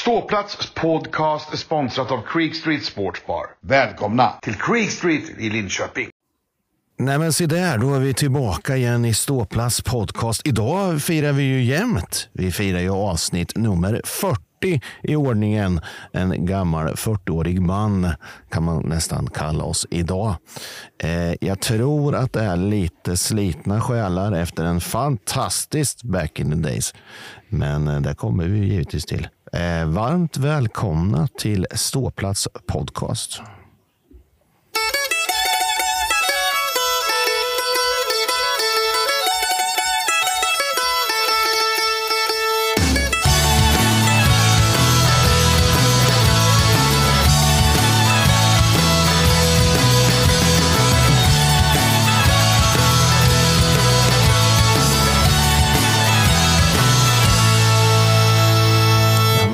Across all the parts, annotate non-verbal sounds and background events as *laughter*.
Ståplats podcast sponsrat av Creek Street Sports Bar. Välkomna till Creek Street i Linköping. Nej men se där, då är vi tillbaka igen i Ståplats podcast. Idag firar vi ju jämt. Vi firar ju avsnitt nummer 40 i ordningen. En gammal 40-årig man kan man nästan kalla oss idag. Eh, jag tror att det är lite slitna själar efter en fantastisk back in the days. Men eh, det kommer vi givetvis till. Eh, varmt välkomna till Ståplats podcast.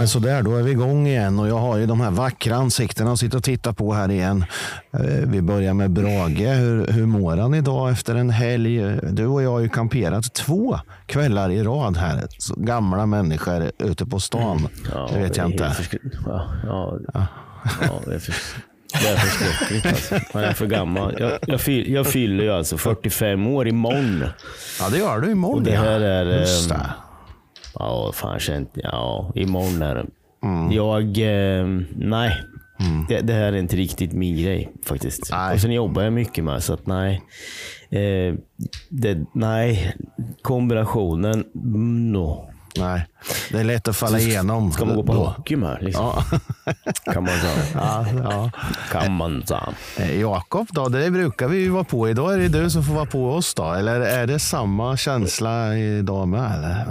Men sådär, då är vi igång igen och jag har ju de här vackra ansiktena att sitta och titta på här igen. Eh, Vi börjar med Brage. Hur, hur mår han idag efter en helg? Du och jag har ju kamperat två kvällar i rad här. Så gamla människor ute på stan. det vet jag inte. Ja, ja, ja, det är för, det är förskräckligt alltså. Man är för gammal. Jag, jag, fyll, jag fyller ju alltså 45 år imorgon. Ja, det gör du imorgon. Och det här ja. är, Just ehm, det. Ja, fan känt. Ja, imorgon är det. Mm. Jag, eh, nej. Det, det här är inte riktigt min grej faktiskt. Nej. Och sen jobbar jag mycket med så att nej. Eh, det, nej, kombinationen, mm, no. Nej, det är lätt att falla igenom. Ska man gå på då. hockey med? Liksom? Ja. *laughs* Kan man säga. Ja, ja. Kan man säga. Eh, Jakob då, det brukar vi ju vara på. Idag är det du som får vara på oss då. Eller är det samma känsla idag med? Eller?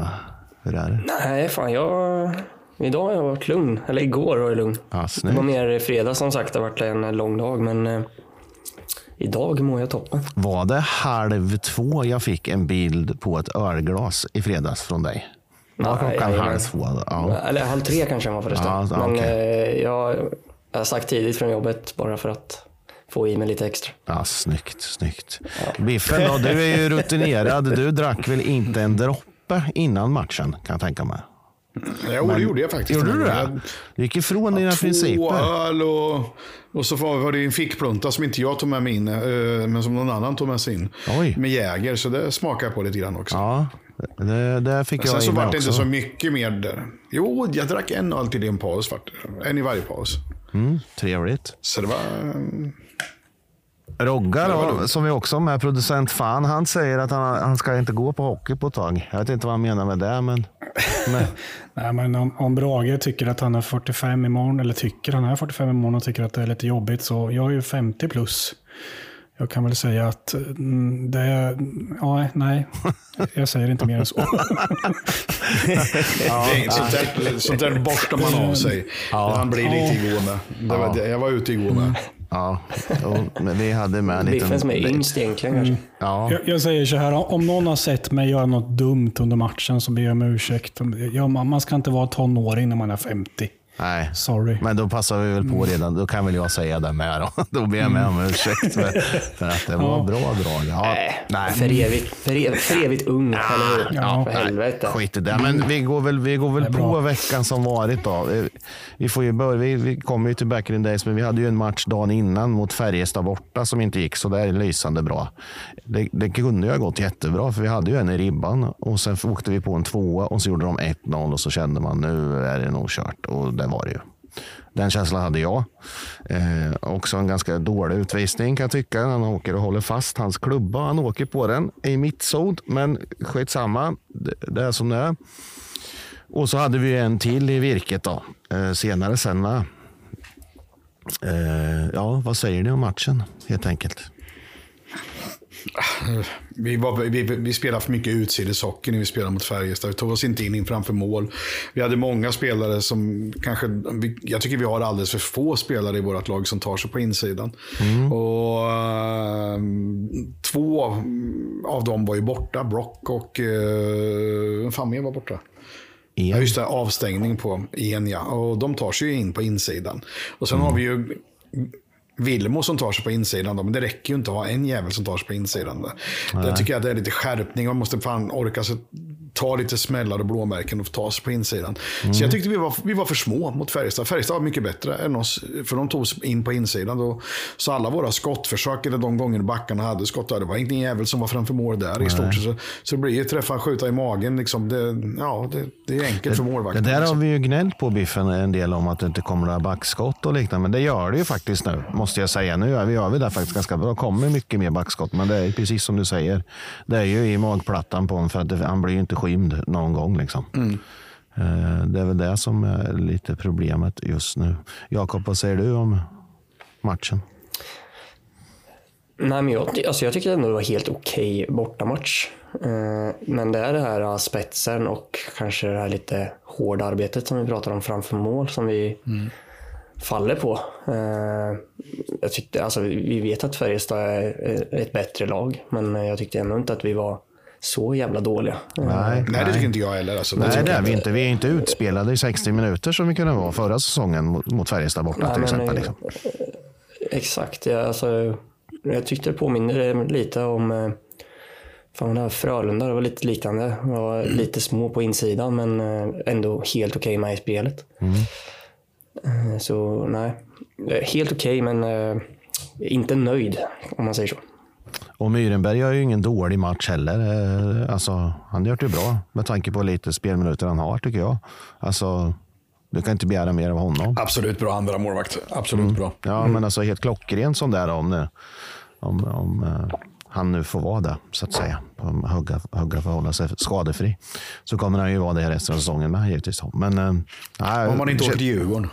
Hur är det? Nej, fan jag... Idag har jag varit lugn. Eller igår var jag lugn. Ja, Det var mer fredag som sagt. Det har varit en lång dag. Men eh, idag mår jag toppen. Var det halv två jag fick en bild på ett ölglas i fredags från dig? Var klockan nej, halv två? Ja. Eller halv tre kanske var förresten. Ja, ja, men eh, jag, jag har sagt tidigt från jobbet bara för att få i mig lite extra. Ja, snyggt, snyggt. Biffen då, du är ju rutinerad. Du drack väl inte en droppe innan matchen kan jag tänka mig? Jo, det gjorde jag faktiskt. Gjorde du det? Du gick ifrån dina Två principer. öl och, och så var det en fickplunta som inte jag tog med mig in, eh, men som någon annan tog med sig in. Oj. Med Jäger, så det smakar jag på lite grann också. Ja, det, det fick jag Sen så i var det också. inte så mycket mer där. Jo, jag drack en öl till din paus. vart det. En i varje paus. Mm, trevligt. Så det var... Rogga var då, roligt. som vi också med, producent Fan, han säger att han, han ska inte gå på hockey på ett tag. Jag vet inte vad han menar med det, men... *laughs* men Nej, men om, om Brage tycker att han är 45 imorgon, eller tycker han är 45 imorgon och tycker att det är lite jobbigt, så jag är ju 50 plus. Jag kan väl säga att mm, det är... Ja, nej. Jag säger inte mer än så. *laughs* *laughs* det är sånt, där, sånt där borstar man av sig. Han blir lite igår med. Det var, Jag var ute igår med. Ja, och, men vi hade med en liten... Biffen som är yngst egentligen kanske. Ja, Jag, jag säger så här, om någon har sett mig göra något dumt under matchen så ber jag om ursäkt. Ja, man man ska inte vara tonåring när man är 50. Nej. Sorry. Men då passar vi väl på redan. Då kan väl jag säga det med då. Då ber jag med om ursäkt för, för att det var bra drag. Ja, nej. För evigt, för evigt, för evigt ung, eller hur? Ja. för helvete. Skit i det. Men vi går väl, vi går väl på bra. veckan som varit. Då. Vi- Vi, får ju börja, vi, vi kommer ju till back in days, men vi hade ju en match dagen innan mot Färjestad borta som inte gick så där lysande bra. Det, det kunde ju ha gått jättebra, för vi hade ju en i ribban och sen åkte vi på en tvåa och så gjorde de 1-0 och så kände man nu är det nog kört och det var det ju. Den känslan hade jag. Eh, också en ganska dålig utvisning kan jag tycka. Han åker och håller fast hans klubba. Han åker på den i mittzon, men skitsamma. Det, det är som det är. Och så hade vi en till i virket då, eh, senare sen. Eh, ja, vad säger ni om matchen helt enkelt? Vi, var, vi, vi spelade för mycket utsideshockey när vi spelade mot Färjestad. Vi tog oss inte in, in framför mål. Vi hade många spelare som kanske... Vi, jag tycker vi har alldeles för få spelare i vårt lag som tar sig på insidan. Och eh, Två av dem var ju borta. Brock och... Uh, fan mer var borta? Ja, just det. Avstängning på en, ja. Och de tar sig ju in på insidan. Och sen har vi ju Vilmo som tar sig på insidan. Då, men det räcker ju inte att ha en jävel som tar sig på insidan. Där. Där tycker jag att det är lite skärpning. Man måste fan orka sig, ta lite smällar och blåmärken och ta sig på insidan. Så jag tyckte vi var, vi var för små mot Färjestad. Färjestad var mycket bättre än oss, för de tog in på insidan. Då, så alla våra skottförsök, eller de gånger backarna hade skott, det var ingen jävel som var framför mål där i stort. Så, så det blir ju träffa, skjuta i magen. Liksom. Det, ja, det, det är enkelt för Det målvakten. där har liksom. vi ju gnällt på Biffen en del om att det inte kommer några backskott och liknande. Men det gör det ju faktiskt nu, måste jag säga. Nu gör vi, gör vi det faktiskt ganska bra. Det kommer mycket mer backskott. Men det är precis som du säger. Det är ju i magplattan på honom för att det, han blir ju inte skymd någon gång. Liksom. Eh, Det är väl det som är lite problemet just nu. Jakob, vad säger du om matchen? Nej, men jag, alltså jag tycker ändå det var helt okej bortamatch. Eh, Men det är det här eh, spetsen och kanske det här lite hårda arbetet som vi pratar om framför mål som vi faller på. Jag tyckte, alltså, vi vet att Färjestad är ett bättre lag, men jag tyckte ändå inte att vi var så jävla dåliga. Eh, Nej, Nej, det tycker inte jag heller. Alltså, Nej, tycker det är vi inte. Vi är inte utspelade i 60 minuter som vi kunde vara förra säsongen mot, Färjestad borta Nej, till men, exempel. eh, Liksom. Exakt. Jag, alltså, jag tyckte det påminner lite om eh, fan, det här Frölunda. Det var lite liknande. De var lite små på insidan men eh, ändå helt okej med i spelet. Eh, Så nej, Eh, helt okej men eh, inte nöjd om man säger så. Och Myrenberg gör ju ingen dålig match heller. Eh, Alltså, han har gjort det bra med tanke på lite spelminuter han har tycker jag. Alltså, du kan inte begära mer av honom. Absolut bra andra målvakt. Absolut bra. Ja, men alltså helt klockren sån där om, om, om eh, han nu får vara det, så att säga. Hugga, hugga får hålla sig skadefri. Så kommer han ju vara det resten av säsongen med givetvis. Men, nej, Om man inte åker till Djurgården.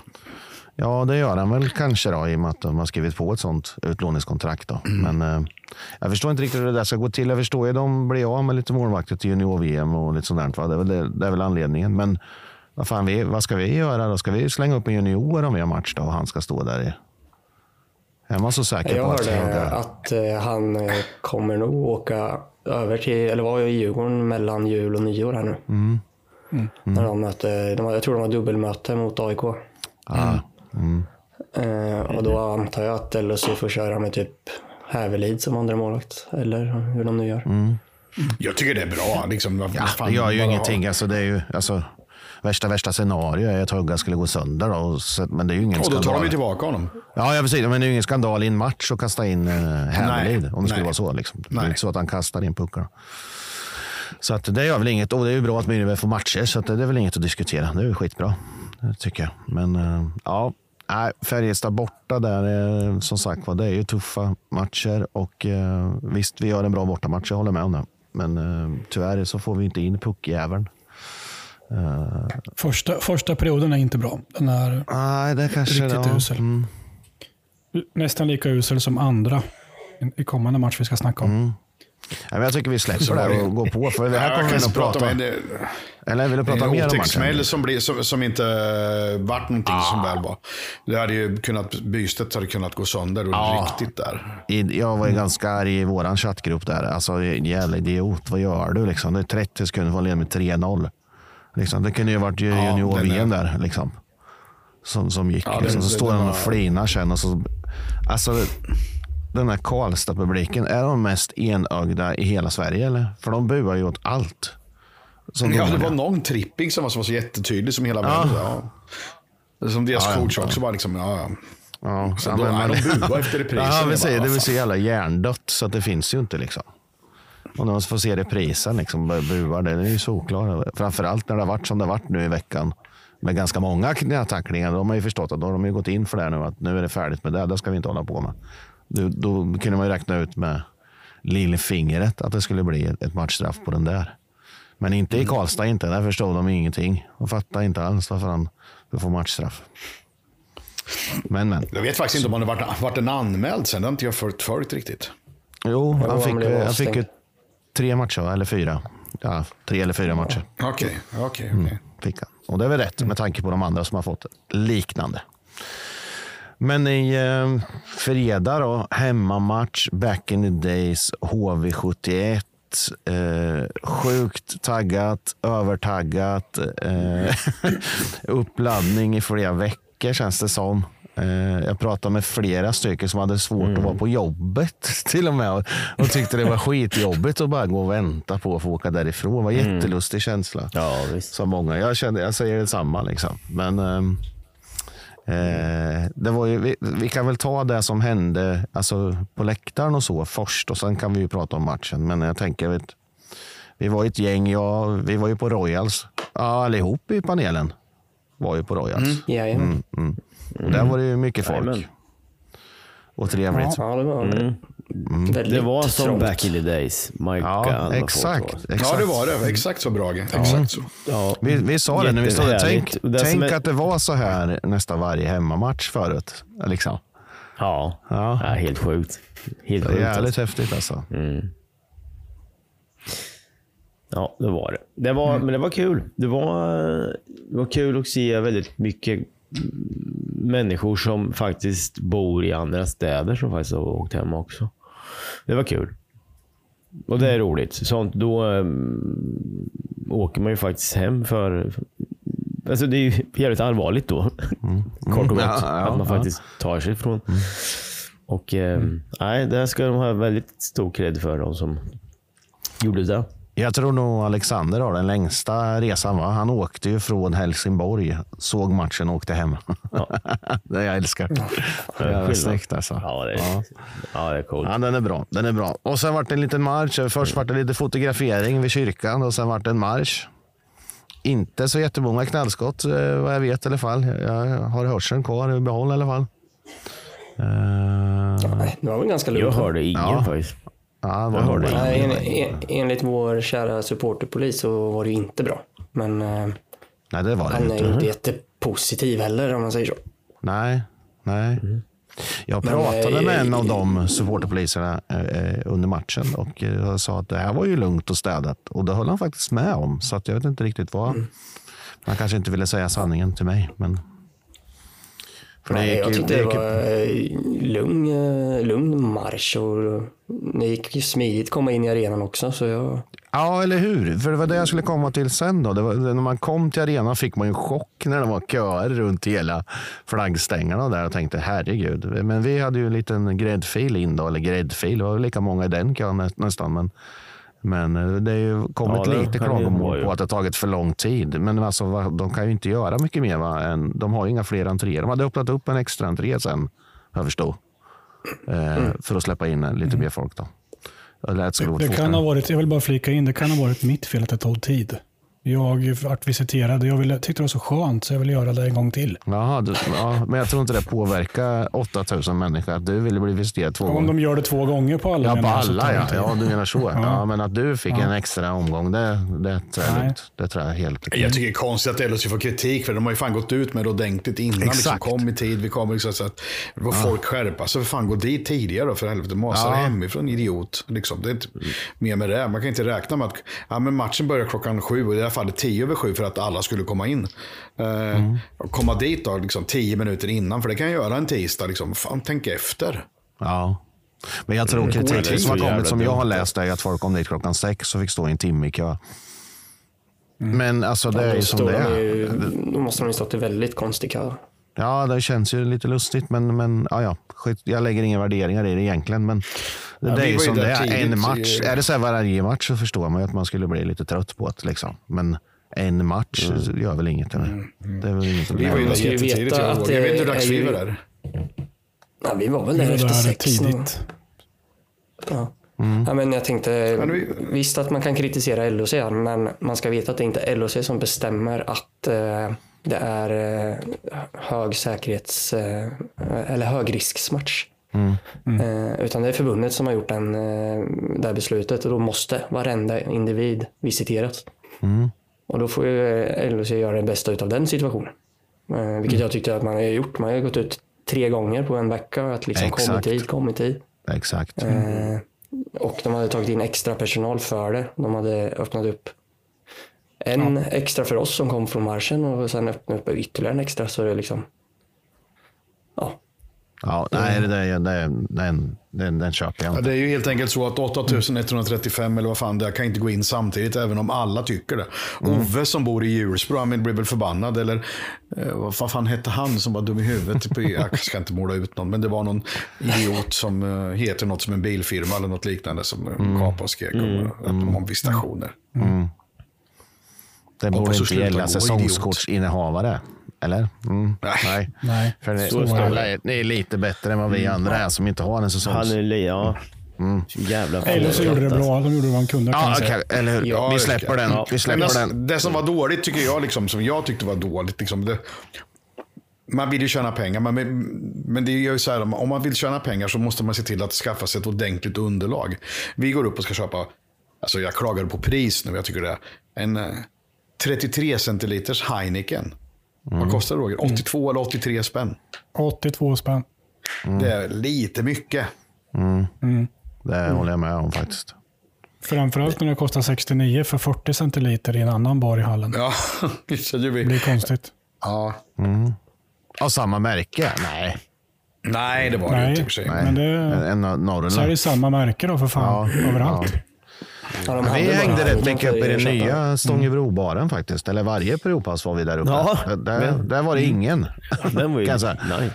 Ja, det gör han väl kanske då, i och med att de har skrivit på ett sånt utlåningskontrakt. Då. Men eh, jag förstår inte riktigt hur det där ska gå till. Jag förstår ju de blir av med lite målvakter till junior-VM och lite sånt där. Det, är väl, det, det är väl anledningen. Men vad, fan, vi, vad ska vi göra då? Ska vi slänga upp en junior om vi har match då och han ska stå där? I? Är man så säker Jag på att hörde att eh, han eh, kommer nog åka över till, eller var i Djurgården mellan jul och nyår här nu. När de mötte, de, jag tror de har dubbelmöte mot AIK. Ah, Eh, och då antar jag att LSU får köra med typ Hävelid som andra målvakt Eller hur de nu gör. Jag tycker det är bra. Liksom, ja, fan, det gör ju bara- ingenting. Alltså, det är ju, alltså, värsta, värsta scenario är att Hugga skulle gå sönder. Då, och så, men det är ju ingen Och då tar skandal. de ju tillbaka honom. Ja, jag precis. Men det är ju ingen skandal i en match att kasta in uh, Hävelid. Om det skulle nej. vara så. Liksom. Det är inte så att han kastar in puckar. Så att det gör väl inget. Och det är ju bra att Myhrberg får matcher. Så att det är väl inget att diskutera. Det är ju skitbra. Tycker jag. Men eh, ja, nej, Färjestad borta där. eh, som sagt var, det är ju tuffa matcher. Och eh, visst, vi gör en bra bortamatch. Jag håller med om det. Men eh, tyvärr så får vi inte in puckjäveln. Första, första perioden är inte bra. Den är Nej, det kanske... riktigt ja, usel. mm. Nästan lika usel som andra i- i kommande match vi ska snacka om. Mm. Nej, jag tycker vi släpper det och går på. För det här kommer vi nog prata om det. Eller vill du prata En mer om matchen? som, blir, som, som inte eh, vart någonting Ah. som väl var. Det hade ju kunnat, bytet hade kunnat gå sönder och Ja. riktigt där. I- Jag var ju ganska arg i vår chattgrupp där. Alltså jävla idiot, vad gör du liksom? Det är 30 sekunder från med 3-0. Liksom, det kunde ju varit junior-VM den där liksom. Som, som gick. Ja, liksom. det- Så det- står han och flinar sen. Och så, alltså, den här Karlstad-publiken, är de mest enögda i hela Sverige eller? För de buar ju åt allt. Som Ja, det var någon tripping som var, som var så jättetydlig som hela världen. Ja. Som deras Ja, ja, coach ja. också bara liksom, ja, ja. Ja, Så ja, då, men man- de buade efter reprisen. *laughs* Ja, vi säger, det vill fan. säga jävla hjärndött så att det finns ju inte liksom. Och när man får se reprisen, liksom, buar, det är ju såklart. Framförallt när det har varit som det har varit nu i veckan. Med ganska många knätacklingar. De har ju förstått att då har de ju gått in för det här nu. Att nu är det färdigt med det. Det ska vi inte hålla på med. Då, då kunde man ju räkna ut med lillfingret att det skulle bli ett, matchstraff på den där. Men inte i Karlstad inte. Där förstod de ingenting. De fattade inte alls varför han skulle få matchstraff. Men men. Jag vet faktiskt inte om han har varit, varit en anmäld sen. Det har inte jag följt, följt riktigt. Jo, han fick, han fick ju tre matcher, eller fyra. Ja, tre eller fyra matcher Okej, okej, okej. Mm. fick han. Och det är väl rätt med tanke på de andra som har fått liknande. Men i eh, fredag då, hemmamatch, back in the days, HV71. Eh, sjukt taggat, övertaggat. Eh, *laughs* uppladdning i flera veckor känns det som. Eh, jag pratade med flera stycken som hade svårt att vara på jobbet *laughs* till och med och, tyckte det var skitjobbigt att bara gå och vänta på att få åka därifrån. Det var en jättelustig känsla. Ja, visst. Som många. Jag, kände, jag säger detsamma. Liksom. Men ehm, eh, det var ju, vi, vi kan väl ta det som hände alltså, på läktaren och så först och sen kan vi ju prata om matchen. Men jag tänker, vet, vi var ett gäng, ja, vi var ju på Royals. Ja, allihop i panelen var ju på Royals. Jajamän. Och där var det ju mycket folk. Och trevligt. Ja, det var väldigt Det var som trångt. back in the days. My Ja, God, exakt. exakt. Ja, det var det. Exakt så Brage. Exakt så. Ja, Vi, vi sa det när vi stod där. Tänk, det tänk är- att det var så här nästan varje hemmamatch förut. Liksom. Ja, Ja. ja. helt sjukt. Helt Det är sjukt. jävligt Alltså. häftigt alltså. Ja, det var det. det var, Men det var kul. Det var, det var kul att se väldigt mycket människor som faktiskt bor i andra städer som faktiskt har åkt hem också. Det var kul. Och det är roligt. Sånt, då um, åker man ju faktiskt hem för... Alltså det är ju jävligt allvarligt då. Kort och gott. Ja, ja, att man ja. faktiskt tar sig ifrån. Och ehm, nej, det ska de ha väldigt stor cred för, de som gjorde det. Jag tror nog Alexander har den längsta resan. Va? Han åkte ju från Helsingborg, såg matchen och åkte hem. *laughs* det jag älskar. Det är snyggt alltså. Ja, det är, Ja. ja. det är coolt. Ja, den är bra. Den är bra. Och sen vart det en liten marsch. Först vart det lite fotografering vid kyrkan och sen vart det en marsch. Inte så jättemånga knallskott eh, vad jag vet i alla fall. Jag har hörseln kvar i behåll i alla fall. Eh, Nej, det var väl ganska Jag lugnt. hörde ingen Ja. faktiskt. Ja, Jag var hörde. Nej, en, en, enligt vår kära supporterpolis så var det ju inte bra. Men eh, Nej, det var det han är inte. ju inte jättepositiv heller om man säger så. Nej, nej. Jag Men, pratade eh, med en av de supporterpoliserna eh, under matchen och jag sa att det här var ju lugnt och städat. Och det höll han faktiskt med om. Så att jag vet inte riktigt vad. Han kanske inte ville säga sanningen till mig. Men... För Nej, jag ju- tyckte det gick ju- var eh, lugn, eh, lugn marsch och det gick ju smidigt att komma in i arenan också. Så jag, Ja, eller hur? För det var det jag skulle komma till sen. Då. Det var, när man kom till arenan fick man en chock när det var köer runt hela flaggstängerna där och tänkte herregud. Men vi hade ju en liten gräddfil in då, eller gräddfil. Det var lika många i den kön nä- nästan. Men, men eh, det har ju kommit Ja, lite klagomål på att det har tagit för lång tid. Men alltså, de kan ju inte göra mycket mer. Va? Än, de har ju inga fler entréer. De hade öppnat upp en extra entré sen, jag förstod. Eh, För att släppa in eh, lite mer folk. då. Det Det kan ha varit, jag vill bara flika in, det kan ha varit mitt fel att det tog tid. Jag vart visiterad och jag ville, tyckte det var så skönt så jag ville göra det en gång till. Jaha, du, ja, men jag tror inte det påverkar 8000 människor att du ville bli visiterad två Om gånger. de gör det två gånger på alla Ja, på alla ja. ja. Du menar så. Ja. Ja. men att du fick en extra omgång, det, det tror jag Nej. lugnt. Det tror jag helt okej. Jag tycker det är konstigt att LHC får kritik för de har ju fan gått ut med det ordentligt innan. Liksom, Exakt. kom i tid, vi kommer liksom så att får folk skärpa sig. För fan, gå dit tidigare då för helvete. Masa Ja. hemifrån idiot. Liksom. Det är inte mer med det. Man kan inte räkna med att ja, men matchen börjar klockan sju och det fallet tio över sju för att alla skulle komma in. Eh, Komma dit då liksom, tio minuter innan, för det kan jag göra en tisdag. Liksom. Fan, tänk efter. Ja. Men jag tror det är kritiken som har kommit, som jag har läst, är att folk kom dit klockan sex och fick stå i en timme i kö. Men alltså det är ju som det ju, är. då måste de ju stått i väldigt konstig kö. Ja, det känns ju lite lustigt, men, men ja, ja. Skit, jag lägger inga värderingar i det egentligen. Men det, det är ju som det är. En match. Är det så här varje match så förstår man ju att man skulle bli lite trött på det. Liksom. Men en match gör väl inget. Eller? Det är väl inget Vi var ju där jättetidigt. Jag, jag vet inte hur det dags vi var där. Ja, vi var väl där efter sex. tidigt. Ja. Ja, men jag tänkte, Men vi- visst att man kan kritisera LOC, men man ska veta att det inte är LOC som bestämmer att eh, det är eh, hög säkerhets eh, eller högrisksmatch. Eh, utan det är förbundet som har gjort den, det här beslutet och då måste varenda individ visiteras. Och då får ju LOC göra det bästa av den situationen. Vilket jag tyckte att man har gjort. Man har gått ut tre gånger på en vecka. Att liksom kom i Exakt. tid, kom i tid. Exakt. Eh, och de hade tagit in extra personal för det. De hade öppnat upp en extra för oss som kom från marschen och sen öppnat upp ytterligare en extra. Så det är liksom, ja, Ja, nej, det, det, det, den, den, den köper jag Ja, inte. det är ju helt enkelt så att 8135 eller vad fan det är kan inte gå in samtidigt även om alla tycker det. Ove som bor i Djursbro, han blir väl förbannad. Eller eh, vad fan hette han som var dum i huvudet? Typ Jag ska inte måla ut någon, men det var någon idiot som eh, heter något som en bilfirma eller något liknande som mm. kapade och skrek om, om, om visitationer. Det borde inte gälla säsongskortsinnehavare. Eller? Mm. Nej. Nej. För ni, Så är det. alla är, ni är lite bättre än vad vi andra är som inte har en säsongs... Han är ja. Så jävla Eller så gjorde det bra. De gjorde vad de kunde Ja, okej, eller hur? Ja, vi det släpper den. jag. Vi släpper Men den. det, det som var dåligt tycker jag, liksom, som jag tyckte var dåligt. Liksom, det, man vill ju tjäna pengar, men, men det är ju så här, om man vill tjäna pengar så måste man se till att skaffa sig ett ordentligt underlag. Vi går upp och ska köpa, alltså jag klagar på pris nu, jag tycker det en 33 centiliters Heineken. Vad kostar det Roger? 82 eller 83 spänn. 82 spänn. Det är lite mycket. Det håller jag med om faktiskt. Framförallt när det kostar 69 för 40 centiliter i en annan bar i hallen. Ja, *laughs* det Det blir, konstigt. ja. Av samma märke? Nej. Nej, det var det Nej, inte i och för sig. men det, En av så är det samma märke då för fan. överallt. Ja, de hade Vi hängde rätt mycket upp i den att nya Stångebro-baren faktiskt. Eller varje provpass var vi där uppe. Ja, där, men- där var det ingen. Den var ju... *laughs* Kan jag säga. Nej.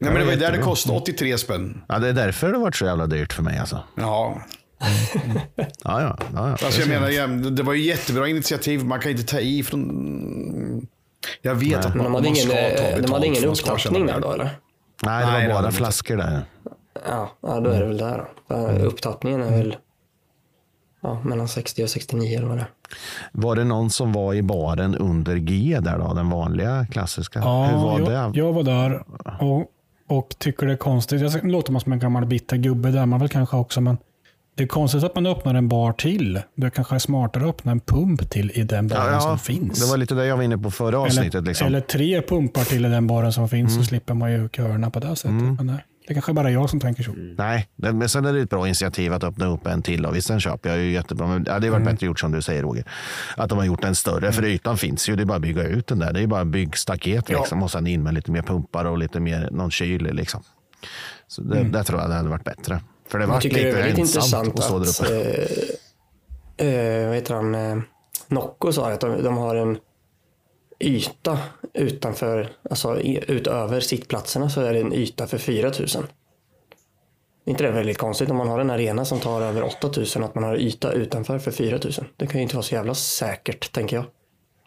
Nej, men det var ju där det kostade 83 spänn. Ja, det är därför det varit så jävla dyrt för mig alltså. Ja, Ja, ja. ja, ja. Alltså jag menar, det var ju jättebra initiativ. Man kan inte ta i från... Jag vet att Men man, man ingen, ska ta eh, betalt. de hade ingen upptappning där då eller? Nej, det Nej, var det hade bara de inte. flaskor där. Ja, ja då är det väl där då. Där Upptappningen är väl ja, mellan 60 och 69 eller vad det. Var det någon som var i baren under G där då? Den vanliga klassiska? Ja, Hur var jag, det? jag var där och, och tycker det är konstigt. Jag låter man som en gammal bitter gubbe, där man väl kanske också, men det är konstigt att man öppnar en bar till. Det kanske är smartare att öppna en pump till i den baren Ja, som ja, finns. det var lite det jag var inne på förra avsnittet. eller, liksom. eller tre pumpar till i den baren som finns så slipper man ju köerna på det sättet. Men nej, det kanske är bara jag som tänker så. Nej, det, men sen är det ett bra initiativ att öppna upp en till. Och visst, den köper jag ju jättebra. Men ja, det har varit bättre gjort som du säger Roger. Att de har gjort en större, för ytan finns ju. Det är bara att bygga ut den där. Det är bara byggstaket liksom. Och sen in med lite mer pumpar och lite mer någon kyl. Liksom. Så det, där tror jag det hade varit bättre. För det var det lite är väldigt ensamt intressant att stå där att, uppe. eh, eh, vad heter han, eh, Nocco sa att de, de har en yta utanför, alltså utöver sittplatserna så är det en yta för 4000. Är inte det väldigt konstigt om man har en arena som tar över 8000 att man har yta utanför för 4000? Det kan ju inte vara så jävla säkert tänker jag.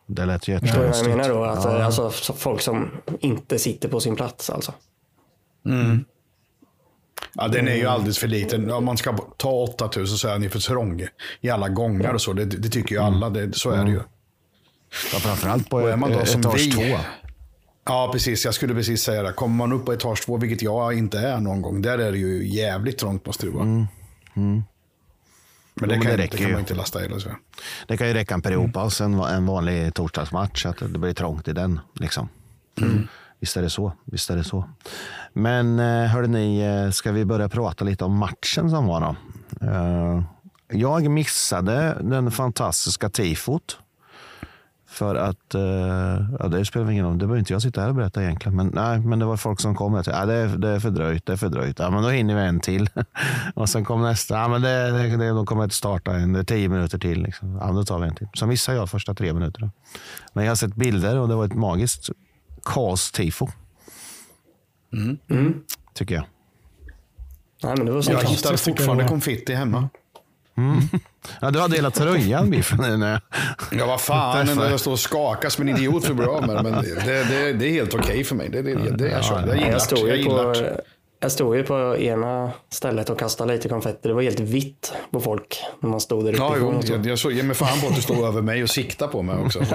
Det lät ju Förstår du vad jag menar då? Att, Ja. Alltså så- folk som inte sitter på sin plats alltså. Ja, den är ju alldeles för liten. Om man ska ta 8000 så är den ju för trång i alla gångar och så. Det, det tycker ju alla. Det, så är det ju. Ja, framförallt på Och är man då som etage två. Ja, precis. Jag skulle precis säga det. Kommer man upp på etage två, vilket jag inte är någon gång, där är det ju jävligt trångt måste det vara. Men det, men kan, det det kan ju. man inte lasta hela. Så. Det kan ju räcka en periodpaus, en, en vanlig torsdagsmatch, att det blir trångt i den. Liksom. Visst är det så. Visst är det så. Men eh, hörde ni, eh, ska vi börja prata lite om matchen som var då? Eh, Jag missade den fantastiska tifot. För att, eh, ja, det spelar ingen roll, det behöver inte jag sitta här och berätta egentligen. Men, nej, men det var folk som kom och sa, ja, det, är, det är fördröjt, det är fördröjt. Ja, men då hinner vi en till. *laughs* och sen kom nästa, ja, men det, det, det, de kommer att starta en, det är tio minuter till. Liksom. Ja, då tar vi en till. Sen missade jag första tre minuterna. Men jag har sett bilder och det var ett magiskt kaos-tifo. Tycker jag. Nej men det var så Jag hittar fortfarande det var. konfitti hemma. Ja, du hade hela tröjan, Biffen. när- Ja, vad fan. När jag står och skakar som en idiot för att bli av med det. Men det, det, det är helt okej för mig. Det, det, det, jag, kör. jag gillar Jag jag ju gillar jag stod ju på ena stället och kastade lite konfetti. Det var helt vitt på folk när man stod där Ja, uppifrån. jo, jag, jag såg, ge mig fan på att du står över mig och siktar på mig också. *laughs*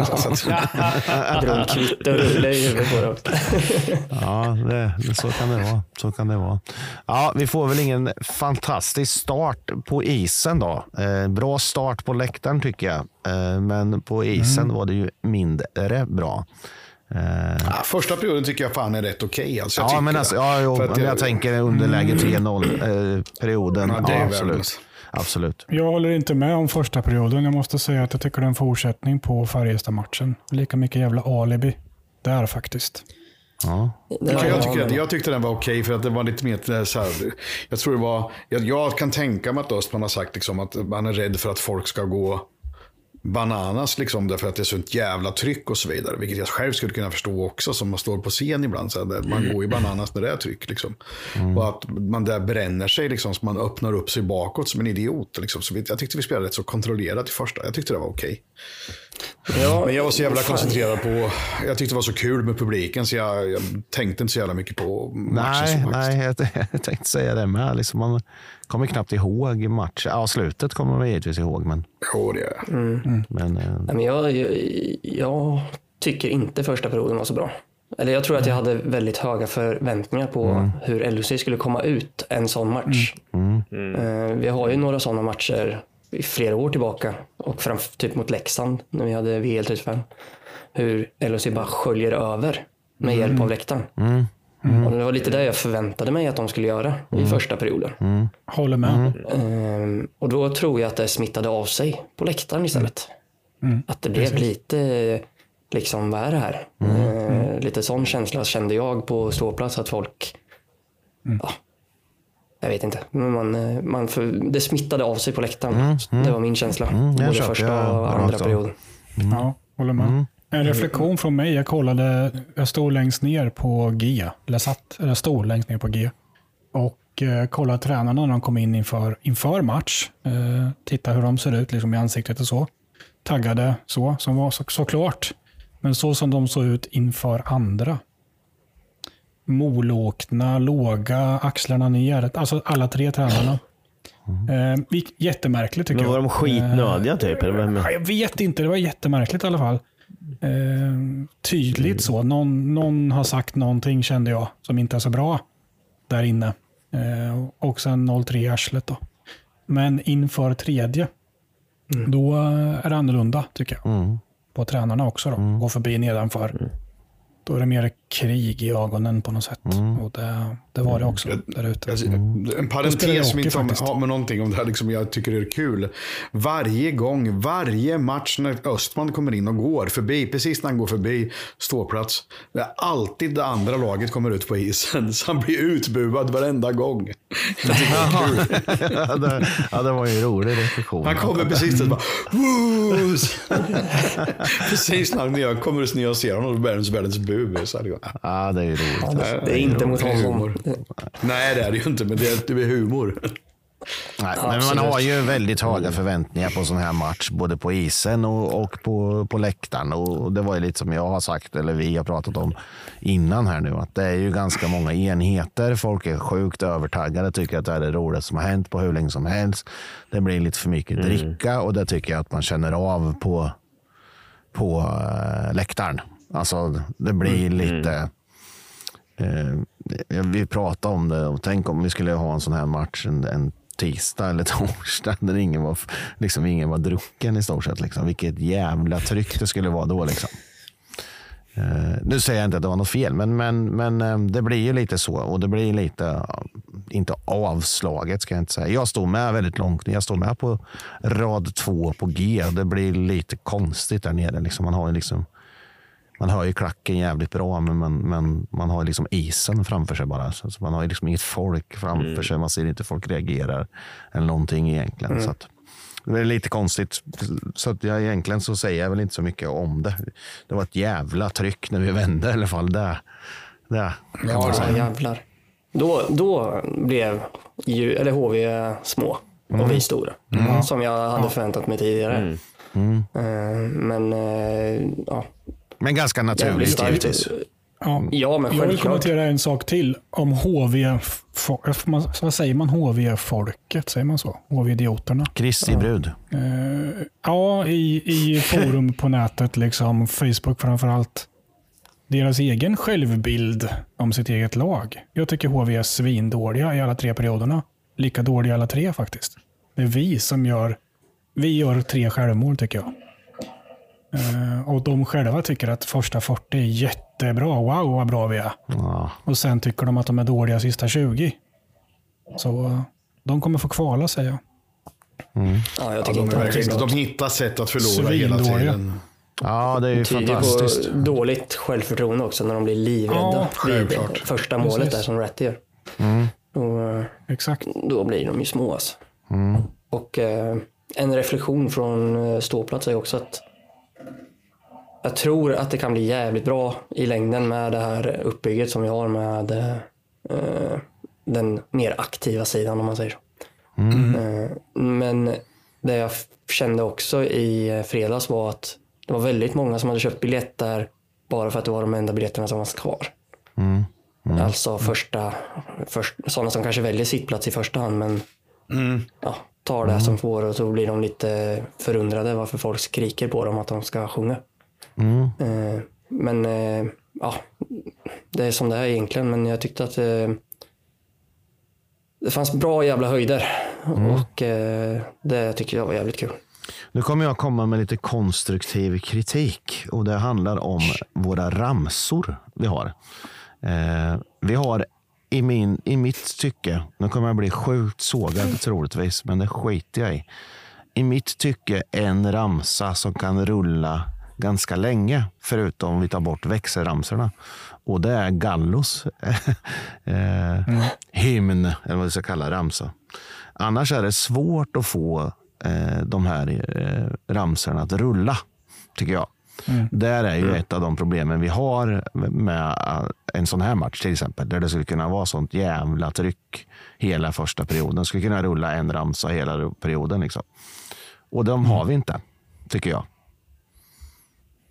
Jag drog en kvitt och rullade i huvudet på *laughs* det. Ja, det, så kan det vara. Så kan det vara. Ja, vi får väl ingen fantastisk start på isen då. Eh, bra start på läktaren tycker jag. Eh, men på isen var det ju mindre bra. Eh, ja, första perioden tycker jag fan är rätt okej. alltså, jag ja, tycker men alltså, ja, jo, men jag tänker underläge 3-0 eh, perioden. Ja, Ja, absolut. absolut. Jag håller inte med om första perioden. Jag måste säga att jag tycker det är en fortsättning på Färjestad-matchen. Lika mycket jävla alibi där faktiskt. Ja. Ja, jag, tycker att, jag tyckte den var okej för att det var lite mer så här, jag tror det var, jag, jag kan tänka mig att Östman har sagt liksom att man är rädd för att folk ska gå bananas liksom därför att det är sånt jävla tryck och så vidare. Vilket jag själv skulle kunna förstå också som man står på scen ibland. Så här, man går ju bananas när det är tryck. Liksom. Och att man där bränner sig liksom så man öppnar upp sig bakåt som en idiot. Liksom. Så jag tyckte vi spelade rätt så kontrollerat i första. Jag tyckte det var okej. Ja, Men jag var så jävla fan. koncentrerad på, jag tyckte det var så kul med publiken så jag, jag tänkte inte så jävla mycket på matchen. Nej, nej jag, *laughs* jag tänkte säga det med. Liksom man kommer knappt ihåg matchen. Ja, slutet kommer man givetvis ihåg, men... Jo, det är men eh, Nej, men jag, jag, jag tycker inte första perioden var så bra. Eller jag tror att jag hade väldigt höga förväntningar på hur LHC skulle komma ut en sån match. Eh, Vi har ju några sådana matcher i flera år tillbaka och fram, typ mot Leksand när vi hade VL35. Hur LHC bara sköljer över med hjälp av läktaren. Och det var lite det jag förväntade mig att de skulle göra i första perioden. Håller med. Ehm, och då tror jag att det smittade av sig på läktaren istället. Att det blev lite, liksom, vad är det här? Ehm, lite sån känsla kände jag på ståplats att folk, ja, jag vet inte, men man, eh, man för, det smittade av sig på läktaren. Det var min känsla. jag Både köper första och andra av. perioden. Ja, håller med. En reflektion från mig. Jag kollade, jag stod längst ner på G. Eller satt, eller stod längst ner på G. Och eh, kollade tränarna när de kom in inför, inför match. Eh, titta hur de ser ut liksom i ansiktet och så. Taggade så, som var så, såklart. Men så som de såg ut inför andra. Molåkna, låga, axlarna ner. Alltså alla tre tränarna. Eh, vilk- jättemärkligt tycker Men var jag. de skitnödiga typ? Eller vem? Ja, jag vet inte, det var jättemärkligt i alla fall. Eh, tydligt så. Någon, någon har sagt någonting kände jag som inte är så bra där inne. Eh, och sen 03 i arslet då. Men inför tredje, då är det annorlunda tycker jag. På tränarna också då. Gå förbi nedanför. Då är det mer krig i ögonen på något sätt. Och det, det var det också där ute. Alltså, Då En jag parentes som inte har- med någonting om det här, liksom, jag tycker det är kul. Varje gång, varje match när Östman kommer in och går förbi, precis när han går förbi ståplats, det är alltid det andra laget kommer ut på isen. *laughs* Så han blir utbuad varenda gång. Jag det *laughs* ja, det, ja, det var ju en rolig reflektion. Han kommer precis och bara! *laughs* Precis när han ner- kommer ner och ser honom och världens världens bu. Så här, ja. Ja, det är ju roligt. Det är inte mot honom. humor. Nej, det är det ju inte, men det är, det är humor. Nej, men man har ju väldigt höga förväntningar på sån här match, både på isen och, och på, på läktaren. Och det var ju lite som jag har sagt, eller vi har pratat om innan här nu, att det är ju ganska många enheter. Folk är sjukt övertaggade, tycker att det här är det roligaste som har hänt på hur länge som helst. Det blir lite för mycket dricka och det tycker jag att man känner av på, på uh, läktaren. Alltså, det blir lite... Eh, vi pratade om det och tänk om vi skulle ha en sån här match en, en tisdag eller *laughs* torsdag där ingen var, liksom, ingen var drucken i stort sett. Liksom. Vilket jävla tryck det skulle vara då. Liksom. Eh, nu säger jag inte att det var något fel, men, men, men eh, det blir ju lite så. Och det blir lite, ja, inte avslaget ska jag inte säga. Jag stod med väldigt långt. Jag stod med på rad två på G. Och det blir lite konstigt där nere. Liksom. Man har ju liksom man hör ju klacken jävligt bra, men man, men man har liksom isen framför sig bara. Så man har ju liksom inget folk framför sig. Man ser inte folk reagerar eller någonting egentligen. Så att, det är lite konstigt. Så att jag, egentligen så säger jag väl inte så mycket om det. Det var ett jävla tryck när vi vände i alla fall. Det, det Ja, jävlar. Då, då blev ju, eller HV små och vi stora. Som jag hade förväntat mig tidigare. Eh, Men eh, ja, Men ganska naturligt givetvis. Ja. Ja, men Jag vill kommentera en sak till om HV. Vad säger man? HV-folket? Säger man så? HV-idioterna? Kristi brud. Eh, ja, i, i *laughs* forum på nätet, liksom Facebook framför allt. Deras egen självbild om sitt eget lag. Jag tycker HV är svindåliga i alla tre perioderna. Lika dåliga alla tre faktiskt. Det är vi som gör, vi gör tre självmål tycker jag. Eh, och de själva tycker att första 40 är jättebra. Wow vad bra vi är. Ja. Och sen tycker de att de är dåliga sista 20. Så eh, de kommer få kvala säger jag. Ja, jag Ja, tycker de, inte bra. de hittar sätt att förlora hela tiden. Ja, det är ju fantastiskt. på dåligt självförtroende också när de blir livrädda Ja, vid första målet Precis. där som Rätt gör. Då, eh, Exakt. då blir de ju små alltså. Och eh, en reflektion från ståplats är också att jag tror att det kan bli jävligt bra i längden med det här uppbygget som vi har med eh, den mer aktiva sidan om man säger så. Eh, men det jag kände också i eh, fredags var att det var väldigt många som hade köpt biljett där bara för att det var de enda biljetterna som fanns kvar. Alltså första, först, sådana som kanske väljer sittplats i första hand men ja, tar det som får och så blir de lite förundrade varför folk skriker på dem att de ska sjunga. Eh, men eh, ja, det är som det är egentligen men jag tyckte att eh, det fanns bra jävla höjder och eh, det tycker jag var jävligt kul. Nu kommer jag komma med lite konstruktiv kritik och det handlar om våra ramsor vi har. Eh, vi har i, min, i mitt tycke, nu kommer jag bli sjukt sågad troligtvis, men det skiter jag i. I mitt tycke en ramsa som kan rulla ganska länge, förutom om vi tar bort växelramsorna. Och det är Gallos *laughs* eh, hymn, eller vad vi ska kalla ramsa. Annars är det svårt att få eh, de här eh, ramsorna att rulla, tycker jag. Där är ju ett av de problemen vi har med eh, en sån här match till exempel. Där det skulle kunna vara sånt jävla tryck hela första perioden. skulle kunna rulla en ramsa hela perioden. Liksom. Och de har vi inte, tycker jag.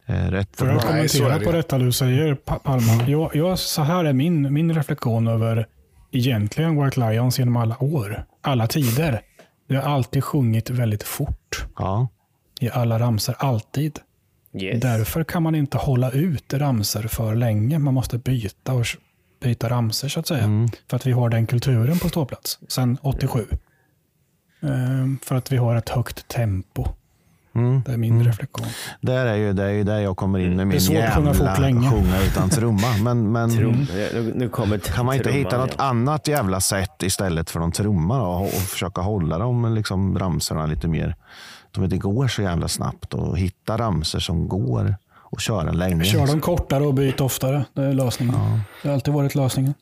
Eh, rätt Får jag kommentera på detta du säger, Pa- Palma? Jag, jag, så här är min, min reflektion över egentligen White Lions genom alla år. Alla tider. Det har alltid sjungit väldigt fort Ja. i alla ramser. Alltid. Yes. Därför kan man inte hålla ut ramser för länge. Man måste byta och byta ramser så att säga. För att vi har den kulturen på ståplats sedan 87. Ehm, för att vi har ett högt tempo. Det är min reflektion. Där är ju, det är ju där jag kommer in med min att sjunga jävla länge. sjunga utan trumma. Men, men Trum. Nu, kommer kan man inte trumman hitta något igen. annat jävla sätt istället för de trumma då, och, och försöka hålla dem liksom, ramsorna lite mer. De inte går så jävla snabbt och hitta ramsor som går och köra länge. Kör dem kortare och byt oftare. Det är lösningen. Det har alltid varit lösningen.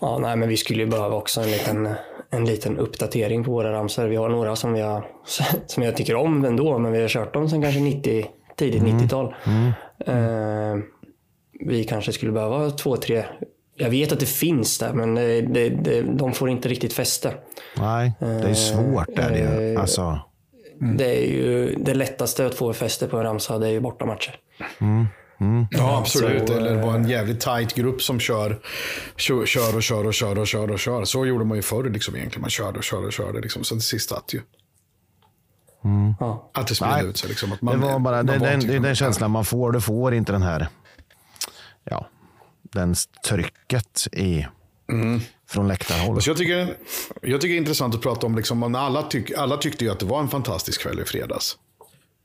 Ja, nej, men vi skulle ju behöva också en liten, en liten uppdatering på våra ramsor. Vi har några som, vi har, *laughs* som jag tycker om ändå, men vi har kört dem sedan kanske 90, tidigt 90-tal. Eh, vi kanske skulle behöva två, tre. Jag vet att det finns där, men det, det, det, de får inte riktigt fäste. Nej, det är svårt. Är det. Eh, Alltså, Det är ju det lättaste att få fäste på en ramsa, det är ju bortamatcher. Ja, absolut. Så, Eller vara en jävligt tight grupp som kör, kör, och kör och kör och kör och kör. Så gjorde man ju förr liksom egentligen. Man körde och körde och körde. Liksom. Så till sist att ju. Ja. Att det Nej, ut sig. Liksom. Att det man, var bara man det, var den, typ- det är den känslan man får. Du får inte den här ja, den trycket i, från läktarhåll. Så jag, tycker, jag tycker det är intressant att prata om, liksom, om alla, tyck, alla tyckte ju att det var en fantastisk kväll i fredags.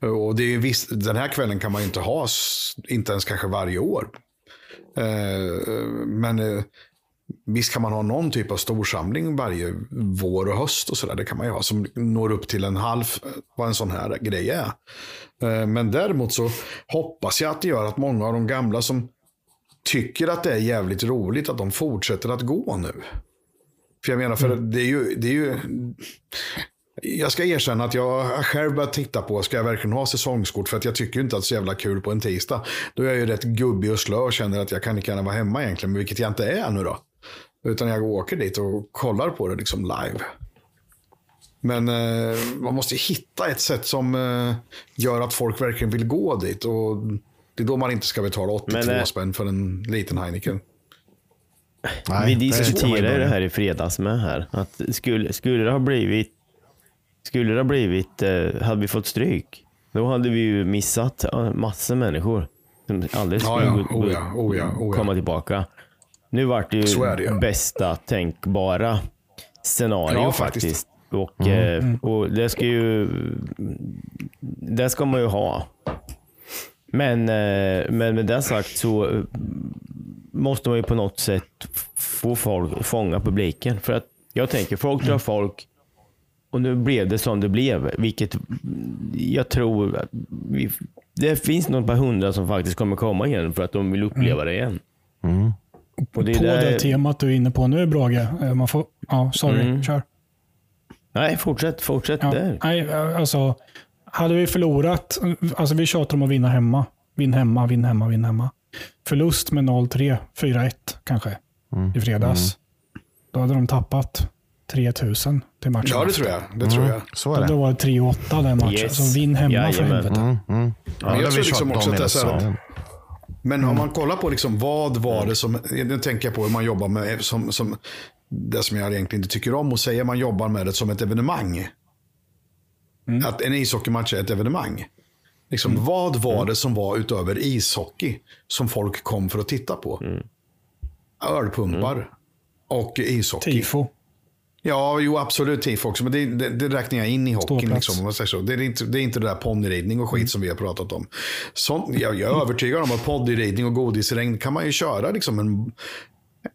Och det är ju visst, den här kvällen kan man ju inte ha, inte ens kanske varje år. Eh, men eh, visst kan man ha någon typ av storsamling varje vår och höst och sådär. Det kan man ju ha som når upp till en halv, vad en sån här grej är. Eh, men däremot så hoppas jag att det gör att många av de gamla som tycker att det är jävligt roligt att de fortsätter att gå nu. För jag menar, för det är ju, det är ju jag ska erkänna att jag själv börjat titta på, ska jag verkligen ha säsongskort? För att jag tycker inte att det är så jävla kul på en tisdag. Då är jag ju rätt gubbig och slö och känner att jag kan lika gärna vara hemma egentligen, vilket jag inte är nu då. Utan jag åker dit och kollar på det liksom live. Men eh, man måste hitta ett sätt som eh, gör att folk verkligen vill gå dit. Och det är då man inte ska betala 82 Men, eh, spänn för en liten Heineken. Nej, Vi diskuterade inte det här i fredags med här. Att skulle, skulle det ha blivit, skulle det ha blivit, eh, hade vi fått stryk, då hade vi ju missat massor människor som aldrig skulle ja. Oh, ja. Oh, ja. Oh, ja. komma tillbaka. Nu vart det det ju ju. bästa tänkbara scenario Ja, faktiskt. faktiskt. Och, eh, och det ska ju, det ska man ju ha. Men, eh, men med det sagt så måste man ju på något sätt få folk, fånga publiken. För att jag tänker, folk drar folk Och nu blev det som det blev, vilket jag tror... Vi, det finns nog ett par hundra som faktiskt kommer komma igen för att de vill uppleva det igen. Det är på där- det temat du är inne på nu Brage. eh, Man får, ja, sorry, Mm. kör. Nej, fortsätt, fortsätt Ja, där. nej, alltså, hade vi förlorat, alltså vi tjatar om att vinna hemma. Vinn hemma, vinn hemma, vinn hemma. Förlust med 0-3, 4-1 kanske i fredags. Då hade de tappat 3000 till matchen. Ja, det tror jag. Det tror jag. Så är Då det. var det 3-8 den matchen. Yes. Så vinn hemma för Jajamän. helvete. Men jag tror liksom också om att det är så här. Men om man kollar på liksom vad var det som, nu tänker jag på hur man jobbar med, som, som, det som jag egentligen inte tycker om att säga, man jobbar med det som ett evenemang. Att en ishockeymatch är ett evenemang. Liksom, Vad var det som var utöver ishockey som folk kom för att titta på? Ölpumpar och ishockey. Tifo. Ja, jo absolut tifo också. Men det, det, det räknar jag in i hockeyn. Liksom, om man säger så. Det, är inte, det är inte det där ponnyridning och skit som vi har pratat om. Sånt, jag, jag är övertygad om att ponnyridning och godisregn kan man ju köra liksom en,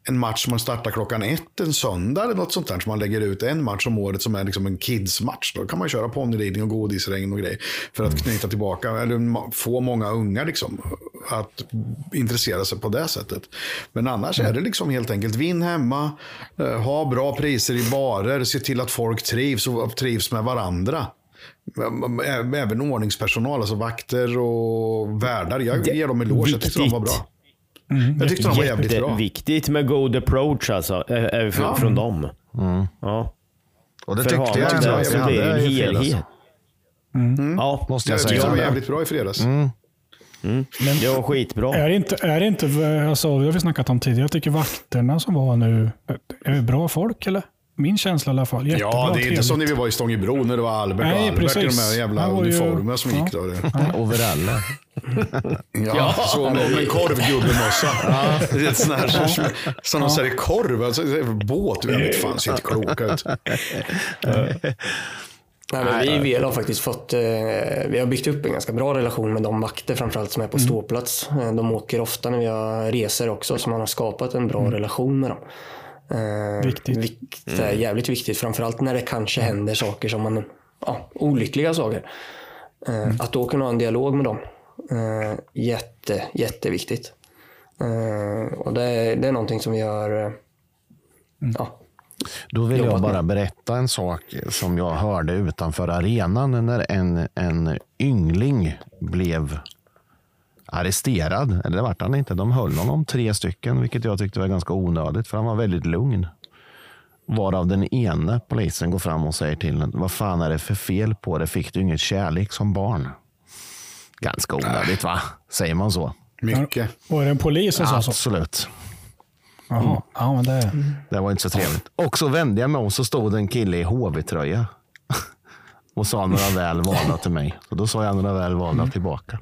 en match som man startar klockan ett en söndag eller något sånt där. Som man lägger ut en match om året som är liksom en kidsmatch. Då kan man köra ponnyridning och godisregn och grejer. För att knyta tillbaka, eller få många unga liksom, att intressera sig på det sättet. Men annars är det liksom helt enkelt vinn hemma, eh, ha bra priser i barer, se till att folk trivs och trivs med varandra. Även ordningspersonal, alltså vakter och värdar. Jag ger dem eloge. Jag tyckte de var bra. Jag tyckte de var jävligt bra. Jätteviktigt med god approach alltså, äh, från, Ja. från dem. Ja. Och det För tyckte jag ändå så blir det en i fredags. helhet. Ja, Måste Jag jag tyckte de var säga. jävligt bra i fredags. det var skitbra. Är det inte, är det inte alltså, det har vi snackat om tidigare, jag tycker vakterna som var nu, är det bra folk eller? Min känsla i alla fall. Jättebra, Ja, det är inte trevligt. som när vi var i Stångebro när det var Albert Nej, och Albert i de precis. här jävla ju- uniformerna som ja. gick då. Overaller. *laughs* Ja, så med med en korvgubbemössa. *laughs* Det är ett sån här som, som de säljer korv, alltså båt. Jag vet fan, ser inte kloka ut. Nej, men vi i VL har faktiskt fått, eh, vi har byggt upp en ganska bra relation med de vakter framförallt som är på ståplats. Eh, de åker ofta när vi har resor också så man har skapat en bra relation med dem. Eh, Viktigt. Vikt, det är jävligt viktigt, framförallt när det kanske händer saker som man, ja, olyckliga saker. Eh, Att då kunna ha en dialog med dem, eh, jätte, jätteviktigt. Eh, och det, är- det är någonting som vi har, eh, ja, Då vill jag bara berätta en sak som jag hörde utanför arenan när en, en yngling blev arresterad. Eller det vart han inte. De höll honom tre stycken, vilket jag tyckte var ganska onödigt, för han var väldigt lugn. Varav den ene polisen går fram och säger till honom, vad fan är det för fel på det? Fick du inget kärlek som barn? Ganska onödigt va? Säger man så? Mycket. Var det en polis som sa så? Absolut. Jaha. Ja, men det... Det var inte så trevligt. Och så vände jag mig om så stod en kille i HV-tröja. *laughs* Och sa några väl valda till mig. Så då sa jag några väl valda tillbaka.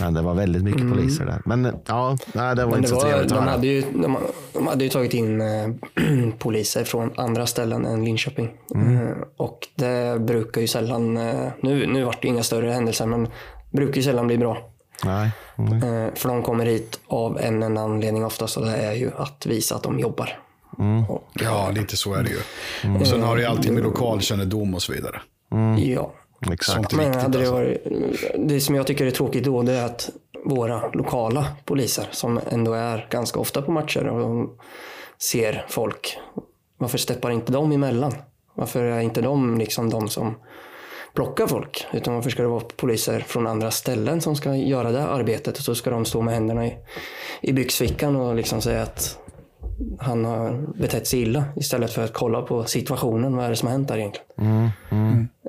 Men det var väldigt mycket poliser där. Men ja, nej, det var Men inte det så var, trevligt att de, höra. hade ju, de, de hade ju tagit in eh, *clears throat* poliser från andra ställen än Linköping. Mm. Eh, och det brukar ju sällan, eh, nu, nu vart det inga större händelser, men brukar ju sällan bli bra. Nej. Mm. För de kommer hit av en enda anledning oftast och det är ju att visa att de jobbar. Mm. Och, Ja, lite så är det ju. Och sen har det ju alltid med lokalkännedom och så vidare. ja. Exakt. Men viktigt hade det, alltså. varit, det som jag tycker är tråkigt då det är att våra lokala poliser som ändå är ganska ofta på matcher och ser folk. Varför steppar inte de emellan? Varför är inte de liksom de som plockar folk? Utan varför ska det vara poliser från andra ställen som ska göra det arbetet och så ska de stå med händerna i, i byxfickan och liksom säga att han har betett sig illa istället för att kolla på situationen. Vad är det som har hänt där egentligen?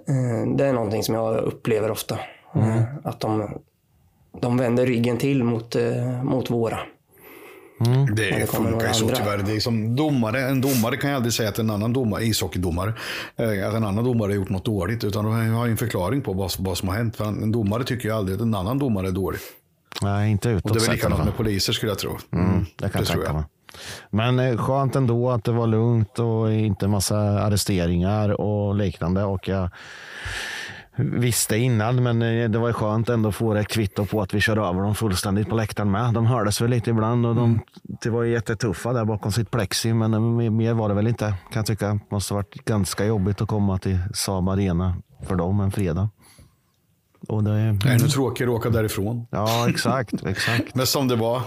Eh, Det är någonting som jag upplever ofta. Eh, Att de, de vänder ryggen till mot, eh, mot våra. Det det kommer funkar ju så tyvärr. Det är som domare, en domare kan ju aldrig säga att en annan domare, ishockeydomare, att en annan domare har gjort något dåligt. Utan de har ju en förklaring på vad, vad som har hänt. För en domare tycker ju aldrig att en annan domare är dålig. Nej, inte utåt Och det är väl likadant med poliser skulle jag tro. Mm, det kan jag tror tänka mig. Men eh, skönt ändå att det var lugnt och inte massa arresteringar och liknande. Och jag visste innan, men eh, det var skönt ändå att få det kvitto på att vi kör över dem fullständigt på läktaren med. De hördes väl lite ibland och de Ratti var ju jättetuffa där bakom sitt plexi, men eh, mer var det väl inte. Kan jag tycka. måste ha varit ganska jobbigt att komma till Saab Arena för dem en fredag. Och det är ännu tråkigare att åka därifrån. Ja, exakt. exakt. *laughs* Men som det var.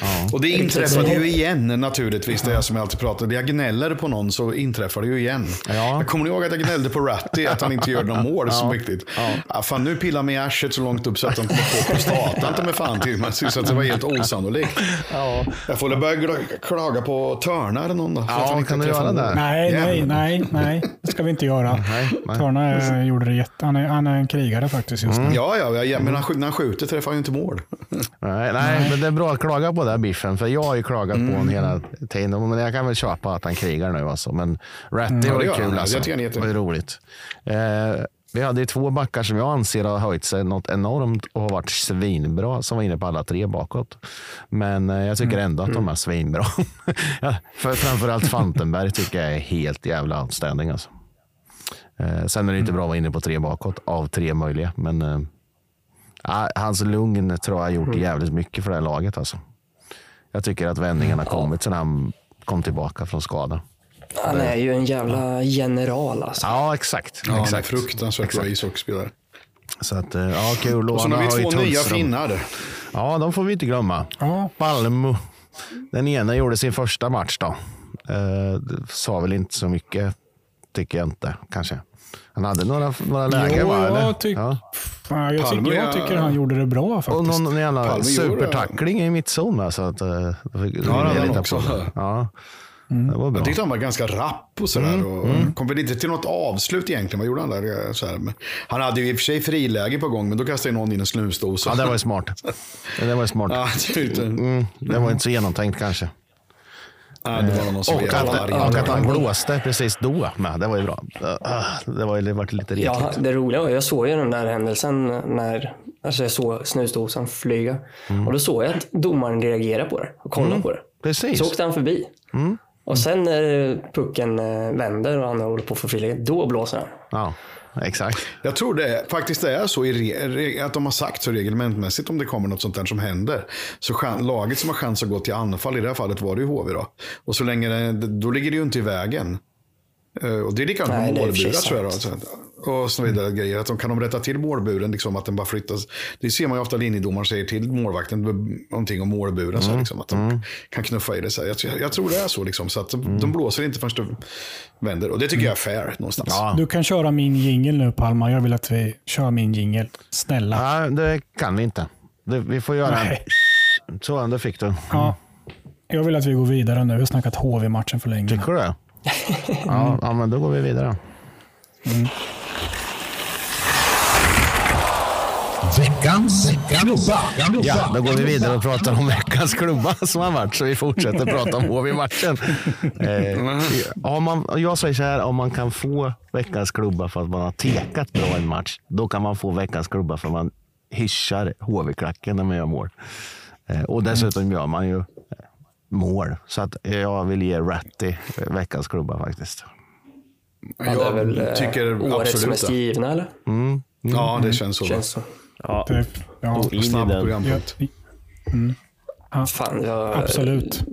Ja. Och det inträffade ju igen naturligtvis. Det är som jag alltid pratar. Jag gnäller på någon så inträffar det ju igen. Ja. Jag kommer ihåg att jag gnällde på Ratty att han inte gör några *laughs* mål ja. så viktigt. Ja. Ja, fan, nu pillar mig i arslet så långt upp så att han kommer på prostatan ta mig fan till mig. Så att det var helt osannolikt. Ja. Jag får väl börja klaga på Törna eller någon då. Ja, kan du göra det? Nej, nej, nej, nej. Det ska vi inte göra. Törna gjorde det jätte... Han är, han är en krigare faktiskt. Just Mm. Ja, ja, ja, men när han skjuter träffar han ju inte mål. *laughs* Nej, nej, men det är bra att klaga på det biffen. För jag har ju klagat mm. på honom hela tiden. Men jag kan väl köpa att han krigar nu. Alltså. Men Ratty mm. var ju kul. Han. Alltså. Det var ju roligt. Eh, vi hade ju två backar som jag anser har höjt sig något enormt och har varit svinbra, som var inne på alla tre bakåt. Men eh, jag tycker mm. ändå att de är svinbra. *laughs* för framförallt Fantenberg tycker jag är helt jävla outstanding. Alltså. Eh, sen är det inte bra att vara inne på tre bakåt av tre möjliga. Men eh, hans lugn tror jag har gjort mm. jävligt mycket för det här laget. Alltså. Jag tycker att vändningarna har kommit sen han kom tillbaka från skada. Han är ju en jävla general alltså. Ja, exakt. Ja, exakt. fruktansvärt bra ishockeyspelare. Så att, eh, ja, kul. Och så har vi två nya finnar. Ja, de får vi inte glömma. Ja. Palmo. Den ena gjorde sin första match då. Eh, sa väl inte så mycket tycker jag inte kanske. Han hade några, några lägen jo, va? Jag, tyck, ja. jag, tycker, jag tycker han gjorde det bra faktiskt. Och någon jävla supertackling i mittzon. Alltså, att, uh, ja, det hade också. Ja. Mm. Det var bra. Jag tyckte han var ganska rapp och sådär. Mm. Och mm. Kom väl inte till något avslut egentligen. Vad gjorde han där? Så här. Han hade ju i och för sig friläge på gång, men då kastade någon in en snusdosa. Ja, det var ju smart. *laughs* Det var ju smart. Ja, mm, det var inte så genomtänkt kanske. Ja, det var någon som och, att, och att han blåste precis då med. Det var ju bra. Det var ju varit lite retligt. Ja, det roliga var jag såg ju den där händelsen när alltså jag såg snusdosan flyga. Mm. Och då såg jag att domaren reagerade på det och kollade mm. på det. Precis. Så åkte han förbi. Mm. Och sen när pucken eh, vänder och han håller på att få friläge, då blåser han. Ja. Exakt. Jag tror det faktiskt det är så i att de har sagt så reglementmässigt om det kommer något sånt där som händer. Så laget som har chans att gå till anfall, i det här fallet var det ju HV då. Och så länge det, då ligger det ju inte i vägen. Eh, och det är likadant med målburar tror jag. Då och så vidare mm. grejer. Att de kan de rätta till målburen, liksom, att den bara flyttas. Det ser man ju ofta linjedomaren säger till målvakten någonting om målburen. Mm. Så liksom, att de mm. kan knuffa i det. Så jag, jag, tror det är så. Liksom, så att mm. de blåser inte förrän de vänder. Och det tycker jag är fair någonstans. Ja. Du kan köra min jingel nu Palma. Jag vill att vi kör min jingel. Snälla. Ja, det kan vi inte. Det, vi får göra Nej. en. Så, det fick du. Ja. Jag vill att vi går vidare nu. Vi har snackat HV-matchen för länge. Tycker du det? *laughs* ja, ja, men då går vi vidare. Mm. Veckans klubba. Ja, då går vi vidare och pratar om veckans klubba som har varit. Så vi fortsätter prata om *laughs* HV-matchen. Eh, jag säger så här, om man kan få veckans klubba för att man har tekat bra en match, då kan man få veckans klubba för att man hyschar HV-klacken när man gör mål. Eh, och dessutom gör man ju eh, mål. Så att jag vill ge Ratty veckans klubba faktiskt. Jag tycker årets mest givna eller? Mm. Ja, det känns så. Känns så. Ja, typ. ja. in Snabb programpunkt. Ja. Mm. Ja. Fan, jag, Absolut.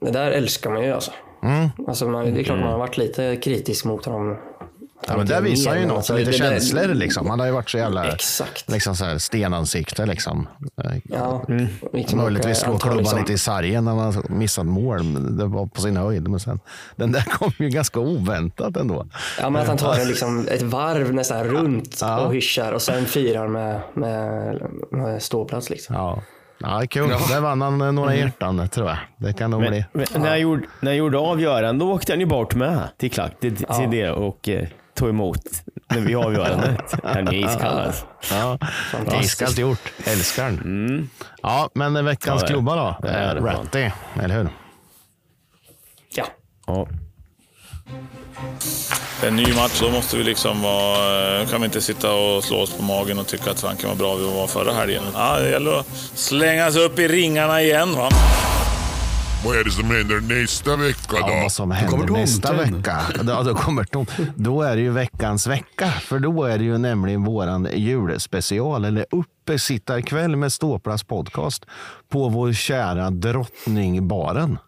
Det där älskar man ju alltså. Mm. alltså man, det är klart man har varit lite kritisk mot honom Ja, men det visar han ju något, alltså, lite det, känslor. Det, liksom. Han har ju varit så jävla exakt. Liksom så här, stenansikte. Liksom. Ja, mm. liksom Möjligtvis slå klubban liksom. lite i sargen när man missat mål. Det var på sin höjd. Men sen, den där *laughs* kom ju ganska oväntat ändå. Ja, men att han tar liksom ett varv nästan runt ja. och hyschar och sen firar med, med, med ståplats. Liksom. Ja. Ja, kul. Ja. Där vann han eh, några mm. hjärtan tror jag. Det kan nog bli. Men, när, jag gjorde, när jag gjorde avgörande då åkte han ju bort med till klack till, till ja. det och eh, tog emot när vi avgörandet. Han är iskall alltså. Ja, iskallt gjort. Älskar den. Mm. Ja, men veckans ja, klubba då? Det är Ratty, eller hur? Ja. ja. En ny match, då måste vi liksom vara, kan vi inte sitta och slå oss på magen och tycka att Franken var bra vi var förra helgen. Ja, det gäller att slänga sig upp i ringarna igen. Va? Vad är det som händer nästa vecka då? Ja, vad som händer nästa tomten. vecka. Ja, då, kommer tom, då är det ju veckans vecka. För då är det ju nämligen våran julspecial, eller uppesittarkväll med Ståplats podcast på vår kära Drottningbaren.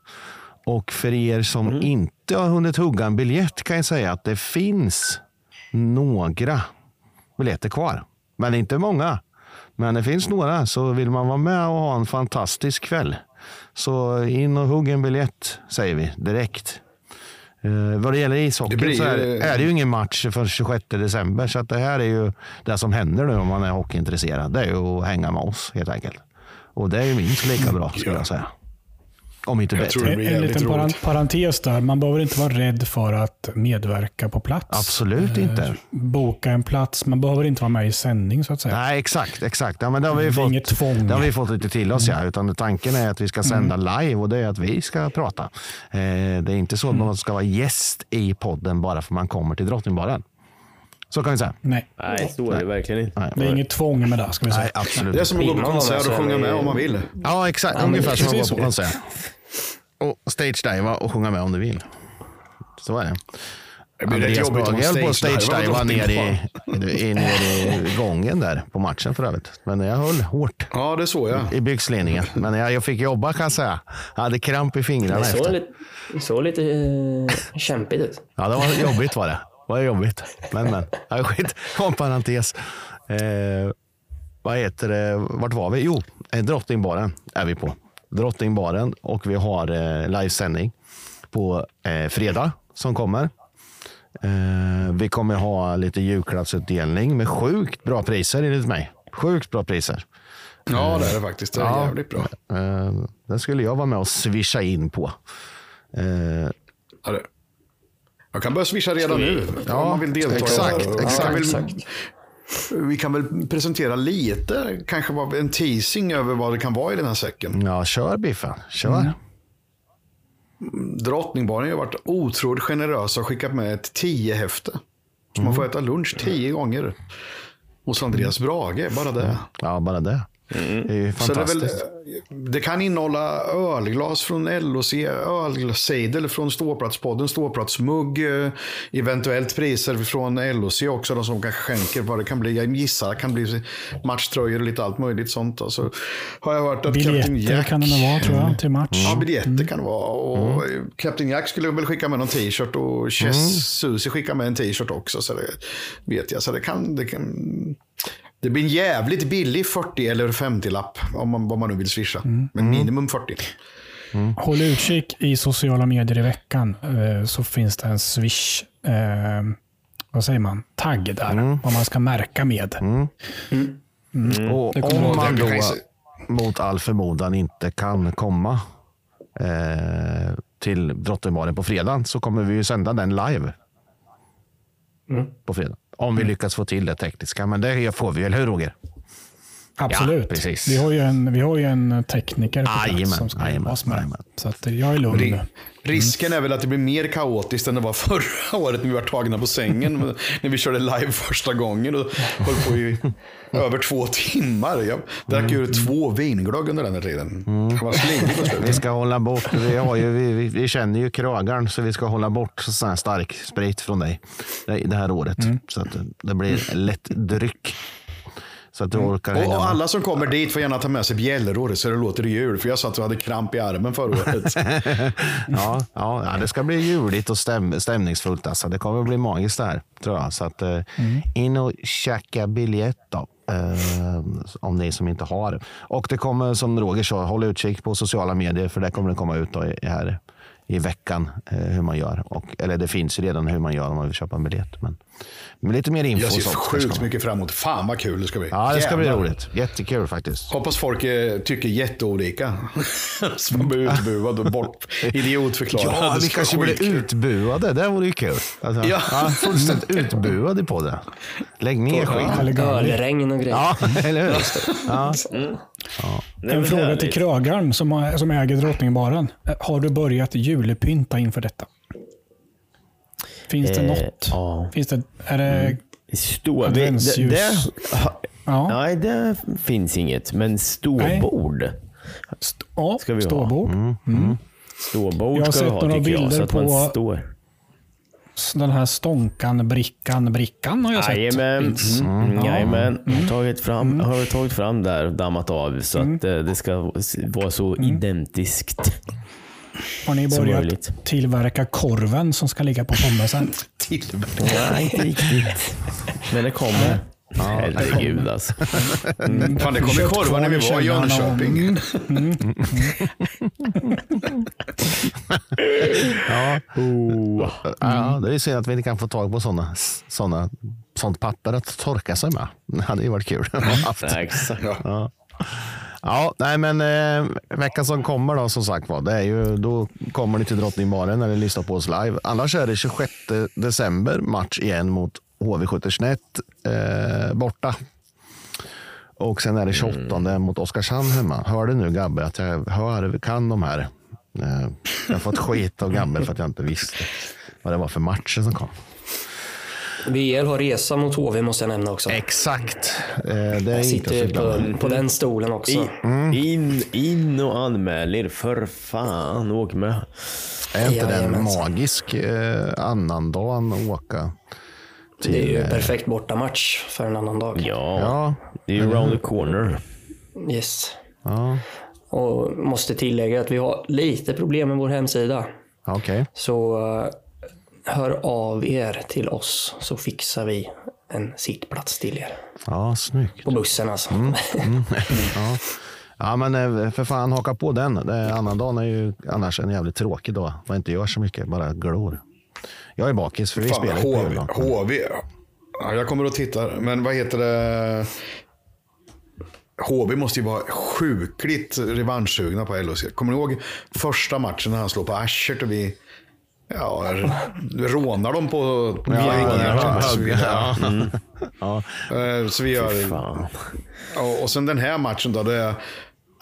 Och för er som Mm. inte har hunnit hugga en biljett kan jag säga att det finns några biljetter kvar. Men inte många. Men det finns några, så vill man vara med och ha en fantastisk kväll så in och hugg en biljett, säger vi direkt. Eh, vad det gäller ishockeyn så är, ju- är det ju ingen match för 26 december. Så att det här är ju det som händer nu om man är hockeyintresserad. Det är ju att hänga med oss helt enkelt. Och det är ju minst lika bra skulle jag säga. Om inte Jag tror bättre. En jävligt liten roligt. parentes där. Man behöver inte vara rädd för att medverka på plats. Absolut inte. Boka en plats. Man behöver inte vara med i sändning så att säga. Nej, exakt. exakt. Ja, men det, har vi Det fått, inget tvång. det har vi fått lite till oss. Ja. Utan tanken är att vi ska sända live och det är att vi ska prata. Eh, det är inte så att man ska vara gäst i podden bara för man kommer till Drottningbaren. Så kan vi säga. Nej, Nej, så är det verkligen inte. det är inget tvång med det ska vi säga. Nej, absolut Det är som att gå på konsert och så är sjunga med om man vill. Ja, exakt. men Ungefär som att gå på konsert. Och stage-diva och sjunga med om du vill. Så är det. Det blir rätt Andreas jobbigt om Brage höll på att stage-diva ner i, i, ner i gången där på matchen för övrigt. Men jag höll hårt Ja, det såg jag. i byxlinningen. Men jag, jag fick jobba kan jag säga. Jag hade kramp i fingrarna Det såg efter. lite, det såg lite eh, kämpigt ut. Ja, det var jobbigt var det. Var jobbigt. Men, men. Ja, skit. Om parentes. Eh, vad heter det? Vart var vi? Jo, eh, Drottningbaren är vi på. Drottningbaren och vi har eh, livesändning på eh, fredag som kommer. Eh, vi kommer ha lite julklappsutdelning med sjukt bra priser enligt mig. Sjukt bra priser. Ja, det är det faktiskt. Det är Ja. jävligt bra. Eh, den skulle jag vara med och swisha in på. Eh, Ja, det. Jag kan börja swisha redan nu. Ja, om man vill delta. exakt, exakt. Kan väl, Exakt. vi kan väl presentera lite, kanske en teasing över vad det kan vara i den här säcken. ja, kör Biffen. Kör. Drottningbaren har varit otroligt generösa och skickat med ett tio häfte. Så man får äta lunch tio gånger. Hos Andreas Brage, bara det. Ja, bara det. Det är Så det, är väl, fantastiskt. det kan innehålla ölglas från LOC, ölsejdel från Ståplatspodden, ståplatsmugg, eventuellt priser från LOC också, de som kanske skänker vad det kan bli. Jag gissar det kan bli matchtröjor och lite allt möjligt sånt. Alltså, har jag hört att Captain Jack... kan det nog vara tror jag till match. Ja, biljetter kan det vara. Och Captain Jack skulle väl skicka med någon t-shirt och Chess Susie skickar med en t-shirt också. Så det vet jag. Så det kan... Det, kan, det blir en jävligt billig 40 eller 50-lapp om man, vad man nu vill swisha. Men minimum 40. Håll utkik i sociala medier i veckan eh, så finns det en swish, eh, vad säger man, tagg där. Vad man ska märka med. Och det kommer om vara man då mot all förmodan inte kan komma eh, till Drottningbaren på fredag så kommer vi ju sända den live. På fredag. Om vi lyckas få till det tekniska. Men det får vi, eller hur Roger? Absolut. Ja, precis. Vi, har ju en, vi har ju en tekniker på plats som ska hjälpa oss med det. jajamän. Så att jag är lugn nu. Ri- Risken är väl att det blir mer kaotiskt än det var *laughs* förra året när vi var tagna på sängen. när vi körde live första gången och höll på i *laughs* över två timmar. Jag drack ju två vinglögg under den här tiden. Jag var på Vi ska hålla bort, vi, har ju, vi, vi, vi känner ju kragaren så vi ska hålla bort sån här stark sprit från dig det, det här året. Så att det blir lätt dryck. Så att du orkar hänga Och med. alla som kommer dit får gärna ta med sig bjällror så det låter jul. För jag satt och hade kramp i armen förra året. *laughs* Ja, ja, ja, det ska bli juligt och stäm, stämningsfullt. Alltså. Det kommer bli magiskt där, tror jag. Så att, eh, in och checka biljett då. Eh, om ni som inte har. Och det kommer, som Roger sa, håll utkik på sociala medier för det kommer det komma ut då i, här i veckan eh, hur man gör. Och, eller det finns ju redan hur man gör om man vill köpa en biljett. Men lite mer info. Jag ser sånt, sjukt mycket fram emot. Fan vad kul det ska bli. Ja, det ska bli Jävlar. roligt. Jättekul faktiskt. Hoppas folk eh, tycker jätteolika. Så man blir utbuad och bort *laughs* idiotförklarad. Ja, vi ska kanske blir utbuade. Det vore ju kul. Alltså, Ja. ja. fullständigt *laughs* utbuade på det. Lägg ner skit. Ölregn och grejer. Ja, *laughs* eller hur? Ja. Nej, En men fråga till krögaren som, äger Drottningbaren. Har du börjat julepynta inför detta? Finns det Eh, något? ja. Finns det, är det, Stå, Adventsljus. det, det, ha, ja, Nej, det finns inget. Men ståbord. st- ja Ska vi ha? ståbord. Mm. Ståbord Jag har ska vi sett ha några jag, bilder att man på- Den här stånkan, brickan, brickan har jag sett. Jajamän. Mm. Mm. Jajamän. Har tagit fram, Mm. har vi tagit fram där och dammat av så att eh, det ska vara så Mm. identiskt. Har ni börjat tillverka korven som ska ligga på pommesen? Nej, *laughs* inte riktigt. Men det kommer. Herregud alltså. Fan, det kom ju korvar när vi var i Jönköping. *laughs* Ja. Oh. Ja, det är synd att vi inte kan få tag på såna, såna, sånt papper att torka sig med. Det hade ju varit kul att ha *laughs* haft. Nej, exakt. Ja. Ja, nej men eh, veckan som kommer då som sagt var, det är ju, då kommer ni till Drottningbaren när ni lyssnar på oss live. Annars är det 26 december match igen mot HV71 eh, borta. Och sen är det 28 mot Oskarshamn hemma. Hör du nu Gabbe att jag hör, kan de här. Eh, jag har fått skit av Gabbe för att jag inte visste vad det var för matcher som kom. VL har resa mot HV måste jag nämna också. Exakt. Eh, det är Jag sitter på, på den stolen också. In, in och anmäl er för fan. Åk med. Är inte den Jajamensan. magisk eh, annandagen att åka till... Det är ju eh, perfekt bortamatch för en annan dag. Ja, Ja, det är ju round the corner. Yes. ja, Och måste tillägga att vi har lite problem med vår hemsida. okej. Så eh, hör av er till oss så fixar vi en sittplats till er. Ja, snyggt. På bussen alltså. *laughs* *laughs* Ja. ja, men eh, för fan haka på den. Det, annandagen är ju annars en jävligt tråkig dag. Man inte gör så mycket, bara glor. Jag är bakis för vi Fan, spelar ju på HV. juldagen. HV. Ja, jag kommer och tittar. Men vad heter det? HV måste ju vara sjukligt revanschsugna på LHC. Kommer ni ihåg första matchen när han slår på Aschert och vi ja, rånar dem på på Ja, ja, Så vi- ja. ja. Så vi gör... Och, sen den här matchen då, det är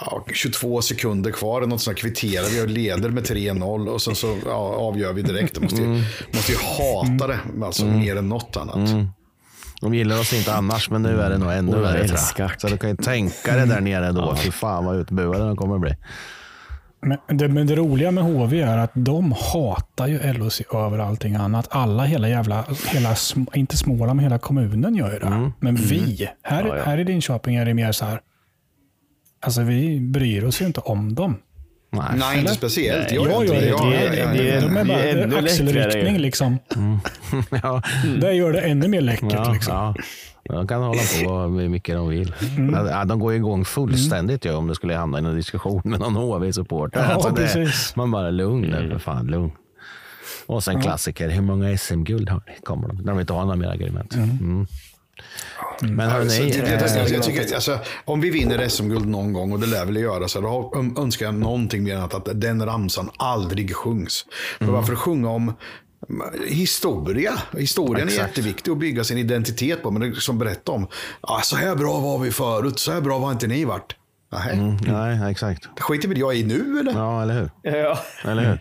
ja, 22 sekunder kvar, något sånt kvitterar vi och leder med 3-0 och sen så ja, avgör vi direkt. Måste, ju- måste ju hata det, alltså mer än något annat. De gillar oss inte annars, men nu är det nog ännu värre. Så du kan ju tänka dig där nere då. Fy fan vad utbuade de kommer bli. Men det, men det roliga med HV är att de hatar ju LOC över allting annat. Alla, hela jävla, hela, inte Småland, men hela kommunen gör ju det. Men vi, här, Ja, ja. här i Linköping är det mer så här. Alltså vi bryr oss ju inte om dem. Nej. Nej, inte speciellt. Nej, Jag Jag gör inte det. Jag- det- jag- det- De är bara det är ännu axelryckning liksom. *laughs* Ja, Det gör det ännu mer läckert. ja, liksom. Ja. De kan hålla på *laughs* hur mycket de vill. Ja, de går igång fullständigt ju, om det skulle hamna i en diskussion med någon HV-supporter. Ja, Alltså, man bara lugn nu, för fan lugn. Och sen klassiker, hur många SM-guld har ni? Kommer de? När de inte har några mer argument. Mm. Men hörni, Så det- det- eh, jag tycker, alltså, om vi vinner SM-guld någon gång, och det lär väl göra, så då önskar jag någonting mer än att, att den ramsan aldrig sjungs. För Mm. varför sjunga om mm, historia? Historien är Exakt. jätteviktig att bygga sin identitet på, men det är som berätta om, ah, så här bra var vi förut, så här bra var inte ni varit. Nej, Mm, nej, exakt. det skiter väl jag i nu eller? Ja, eller hur? Ja. Eller hur?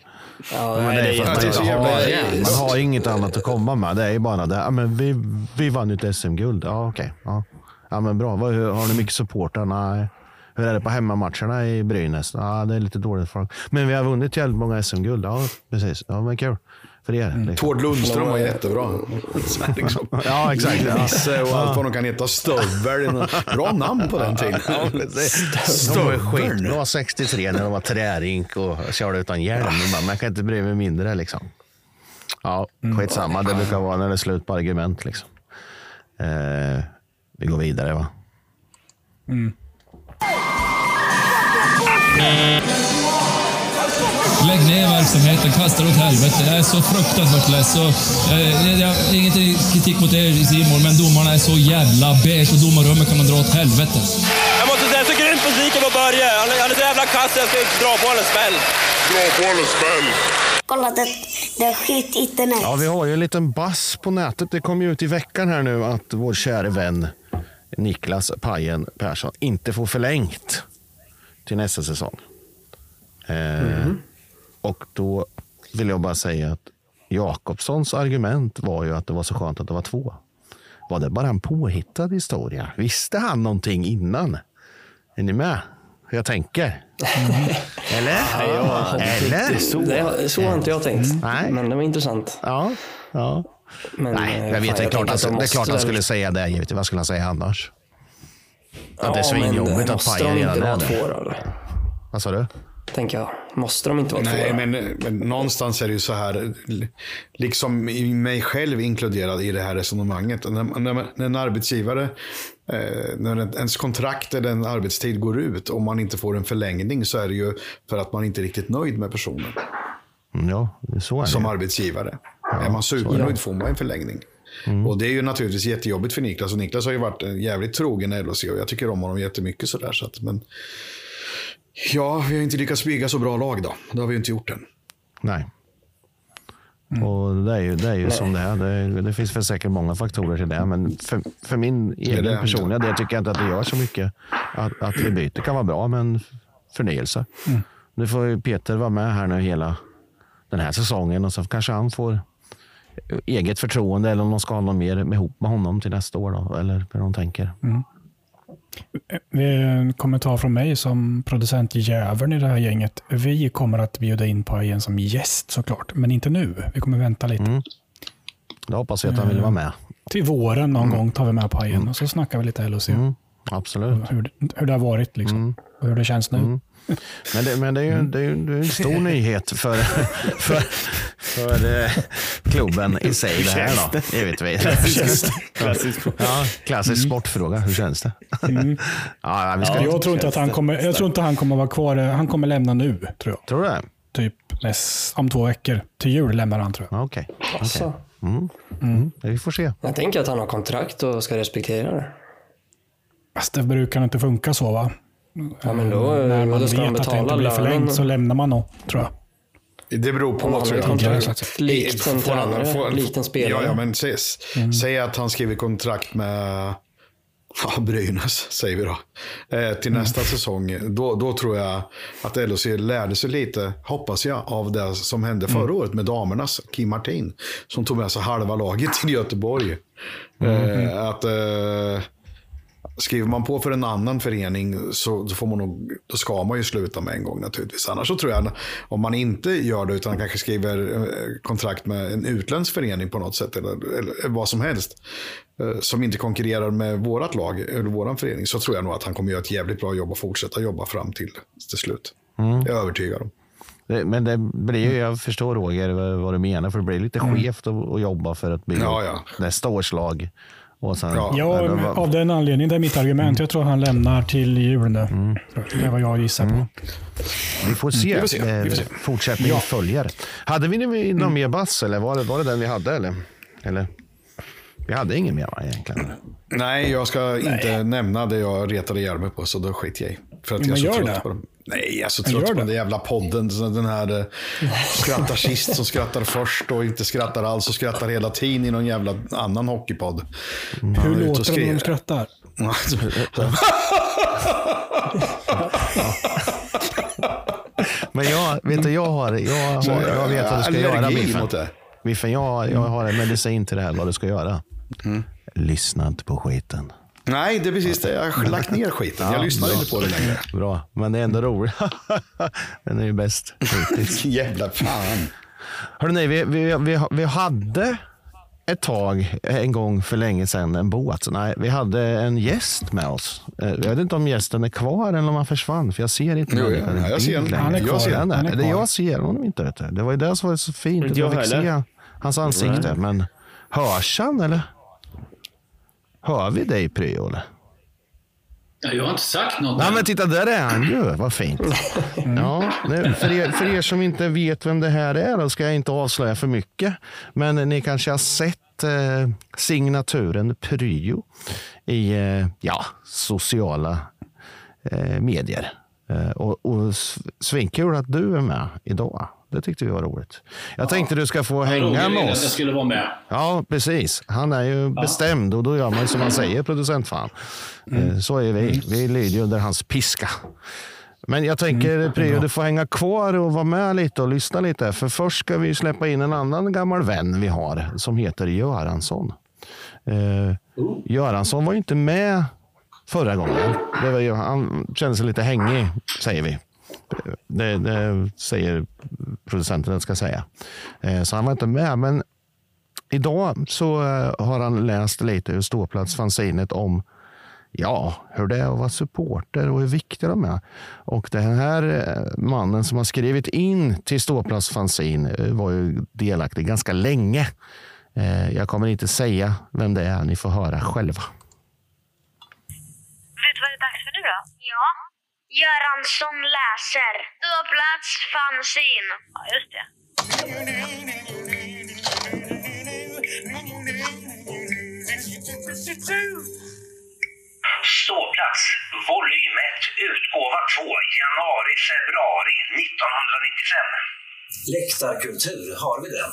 Ja, Men nej, det är för att är man, har, man har inget annat att komma med. Det är bara det. Ja, men vi, vi vann ju ett SM-guld. Ja, okej. Ja. ja, men bra. Har ni mycket supportrar? Nej. Hur är det på hemmamatcherna i Brynäs? Ja, det är lite dåligt. Folk. Men vi har vunnit jävligt många SM-guld. Ja, precis. Ja, men kul. För er. Liksom. Tord Lundström var jättebra. *laughs* Liksom. *laughs* Ja, exakt. Nisse och allt vad de kan heta. Stövel. Bra namn på den tiden. *laughs* De var ju skitbra 63 när de var trärink och körde utan hjälm. Bara, Man kan inte bry mig mindre liksom. Ja, skitsamma. Det brukar vara när det är slut på argument. Liksom. Eh, vi går vidare va? Lägg ner verksamheten, kasta det åt helvete. Jag är så fruktansvärt less. Så, eh, jag har inget kritik mot er Simon, men domarna är så jävla beige och domarrummet kan man dra åt helvete. Jag måste säga, så grymt besviken på Börje. Han är, han är så jävla kass, jag ska dra på honom smäll. Dra på en smäll. Kolla det, det är skit internet. Ja, vi har ju en liten bass på nätet. Det kom ju ut i veckan här nu att vår käre vän Niklas Pajen Persson inte får förlängt till nästa säsong. Eh, Och då vill jag bara säga att Jakobssons argument var ju att det var så skönt att det var två. Var det bara en påhittad historia? Visste han någonting innan? Är ni med? jag tänker. Eller? Ja, Eller? Så, det, så har inte jag tänkt. Nej. Men det var intressant. Ja. ja. Men, Nej, eh, jag vet. fan, Det är klart, tänker han, att de det är klart han väl- skulle säga det. Givetvis. Vad skulle han säga annars? Att det är Ja, svinjobbigt eh, att måste paja de redan inte är vara det. två då, eller? Vad sa du? Tänker jag. Måste de inte vara Nej, två? då? men, men någonstans är det ju så här, liksom i mig själv inkluderad i det här resonemanget. När, när, när en arbetsgivare, eh, när en- ens kontrakt eller en arbetstid går ut och man inte får en förlängning så är det ju för att man inte är riktigt nöjd med personen Mm, Ja, så är det. som arbetsgivare. är man supernöjd får man en förlängning. Mm. Och det är ju naturligtvis jättejobbigt för Niklas. Och Niklas har ju varit en jävligt trogen LHC och jag tycker om honom jättemycket. Sådär, så att, men ja, vi har inte lyckats bygga så bra lag då. Det har vi inte gjort än. Nej. Och det är ju, det är ju som det är. Det, det finns väl säkert många faktorer till det. Men för, för min egen det. personliga del tycker jag inte att det gör så mycket. Att, att vi byter kan vara bra, men förnyelse. Nu får ju Peter vara med här nu hela den här säsongen och så kanske han får eget förtroende eller om de ska ha någon mer med- ihop med honom till nästa år. Då, eller hur de tänker. Vi- En kommentar från mig som producentjäveln i det här gänget. Vi kommer att bjuda in Pajen som gäst såklart, men inte nu. Vi kommer vänta lite. Jag hoppas jag att han vill vara med. Till våren någon gång tar vi med Pajen och så snackar vi lite LOC. Absolut. Hur, hur det har varit liksom. och hur det känns nu. Men det, men det är ju det är, det är en stor *laughs* nyhet för, för, för eh, klubben i sig det här då, givetvis. *laughs* Klassisk. Ja, klassisk sportfråga. Hur känns det? *laughs* ja, vi ska, jag, tror inte att han kommer, jag tror inte han kommer vara kvar. Han kommer lämna nu, tror jag. Tror du det? Typ om två veckor. Till jul lämnar han, tror jag. Ja, Okej. Alltså, Mm. Vi får se. jag tänker att han har kontrakt och ska respektera det. Fast det brukar inte funka så, va? Ja, men då, När man då ska vet att det inte blir förlängt så lämnar man nog, tror jag. Det beror på han tror jag. kontrakt likt en tränare, får- likt en spelare. Ja, ja men säg, säg att han skriver kontrakt med ja, Brynäs, säger vi då. Eh, till nästa säsong. Då, då tror jag att LHC lärde sig lite, hoppas jag, av det som hände förra året med damernas. Kim Martin, som tog med sig halva laget till Göteborg. Eh, att... Eh, Skriver man på för en annan förening så, får man nog, då ska man ju sluta med en gång naturligtvis. Annars så tror jag, om man inte gör det utan kanske skriver eh, kontrakt med en utländsk förening på något sätt eller, eller vad som helst. eh, Som inte konkurrerar med vårat lag eller våran förening. Så tror jag nog att han kommer göra ett jävligt bra jobb och fortsätta jobba fram till, till slut. Jag är övertygad om. Men det blir ju, jag förstår Roger vad, du menar, för det blir lite skevt att, att jobba för att bygga Ja, ja. nästa års lag. Och sen, Ja. Ja, eller men vad- av den anledningen. Det är mitt argument. Jag tror han lämnar till jul nu. Mm. Det är vad jag gissar på. Vi får se. Vi får se, vi får se. Eh, Fortsättning följer. Hade vi någon Mm. mer bass eller var det, var det den vi hade? Eller? eller? Vi hade ingen mer egentligen. Nej, jag ska inte nämna det jag retade ihjäl mig på, så då skiter jag i. För att jag är så trött det. på dem. Nej, jag är så Men trött gör på den där jävla podden. Så Den här eh, skrattar sist som skrattar först och inte skrattar alls och skrattar hela tiden i någon jävla annan hockeypodd. Hur ut och låter det när de skrattar? Men jag, vet du, jag har, jag, har, jag vet vad du ska göra Allergi Biffen. mot det. Biffen, jag, jag har en medicin till det här, vad du ska göra. Mm. Lyssna inte på skiten. Nej, det är precis det. Jag har lagt ner skiten. Jag lyssnar bra. inte på det längre. Bra, men det är ändå roligt. *laughs* Den är ju bäst. *laughs* Jävla fan. Hörrni, vi, vi, vi, vi hade ett tag, en gång för länge sedan, en båt. Nej, vi hade en gäst med oss. Eh, Jag vet inte om gästen är kvar eller om han försvann, för jag ser inte Jo, ja, jag ser honom. Han är kvar. Jag ser Han är kvar. jag ser honom inte. Vet du. Det var ju det som var så fint. Inte jag jag fick heller. se hans ansikte. Men hörs han eller? Hör vi dig Pryo eller? Ja, Jag har inte sagt något. Nej men titta, där är han ju. Vad fint. Ja, nu, för, er, för er som inte vet vem det här är, då ska jag inte avslöja för mycket. Men ni kanske har sett eh, signaturen Pryo i eh, ja, sociala eh, medier. Eh, och, och svinkul att du är med idag. Det tyckte vi var roligt. Jag tänkte du ska få hänga med att jag oss. skulle vara med. Ja, precis. Han är ju bestämd och då gör man som han säger, producentfan. Eh, Så är vi. Vi lyder ju under hans piska. Men jag tänker, Pryo, du får hänga kvar och vara med lite och lyssna lite. För först ska vi släppa in en annan gammal vän vi har som heter Göransson. Eh, Göransson var ju inte med förra gången. Det var ju, han kände sig lite hängig, säger vi. Det, det säger producenten att jag ska säga. Eh, Så han var inte med. Men idag så eh, har han läst lite ur ståplatsfanzinet om ja, hur det är att vara supporter och hur viktiga de är. Och den här eh, mannen som har skrivit in till ståplatsfanzin eh, var ju delaktig ganska länge. Jag kommer inte säga vem det är, ni får höra själva. Vet du vad det är dags för nu då? Ja. Göransson läser. Ståplats fanzin. Ja, just det. Ståplats, volym 1, utgåva 2, januari-februari 1995. Läktarkultur, har vi den?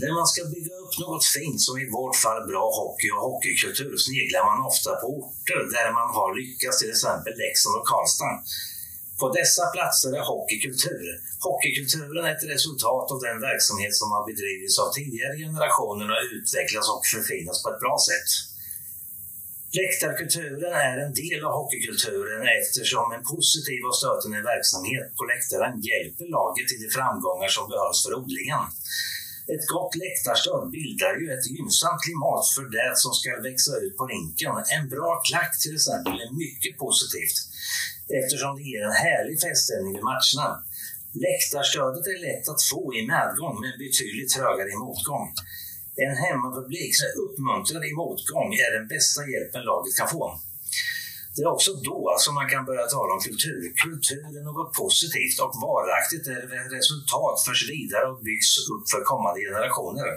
När man ska bygga upp något fint, som i vårt fall bra hockey och hockeykultur, sneglar man ofta på orter där man har lyckats, till exempel Leksand och Karlstad. På dessa platser är hockeykultur. Hockeykulturen är ett resultat av den verksamhet som har bedrivits av tidigare generationer och utvecklats och förfinats på ett bra sätt. Läktarkulturen är en del av hockeykulturen eftersom en positiv och stötande verksamhet på läktaren hjälper laget till de framgångar som behövs för odlingen. Ett gott läktarstöd bildar ju ett gynnsamt klimat för det som ska växa ut på rinken. En bra klack till exempel är mycket positivt eftersom det ger en härlig feststämning vid matcherna. Läktarstödet är lätt att få i medgång men betydligt högre i motgång. En hemmapublik som är uppmuntrad i motgång är den bästa hjälpen laget kan få. Det är också då som man kan börja tala om kultur. Kultur är något positivt och varaktigt där resultat förs vidare och byggs upp för kommande generationer.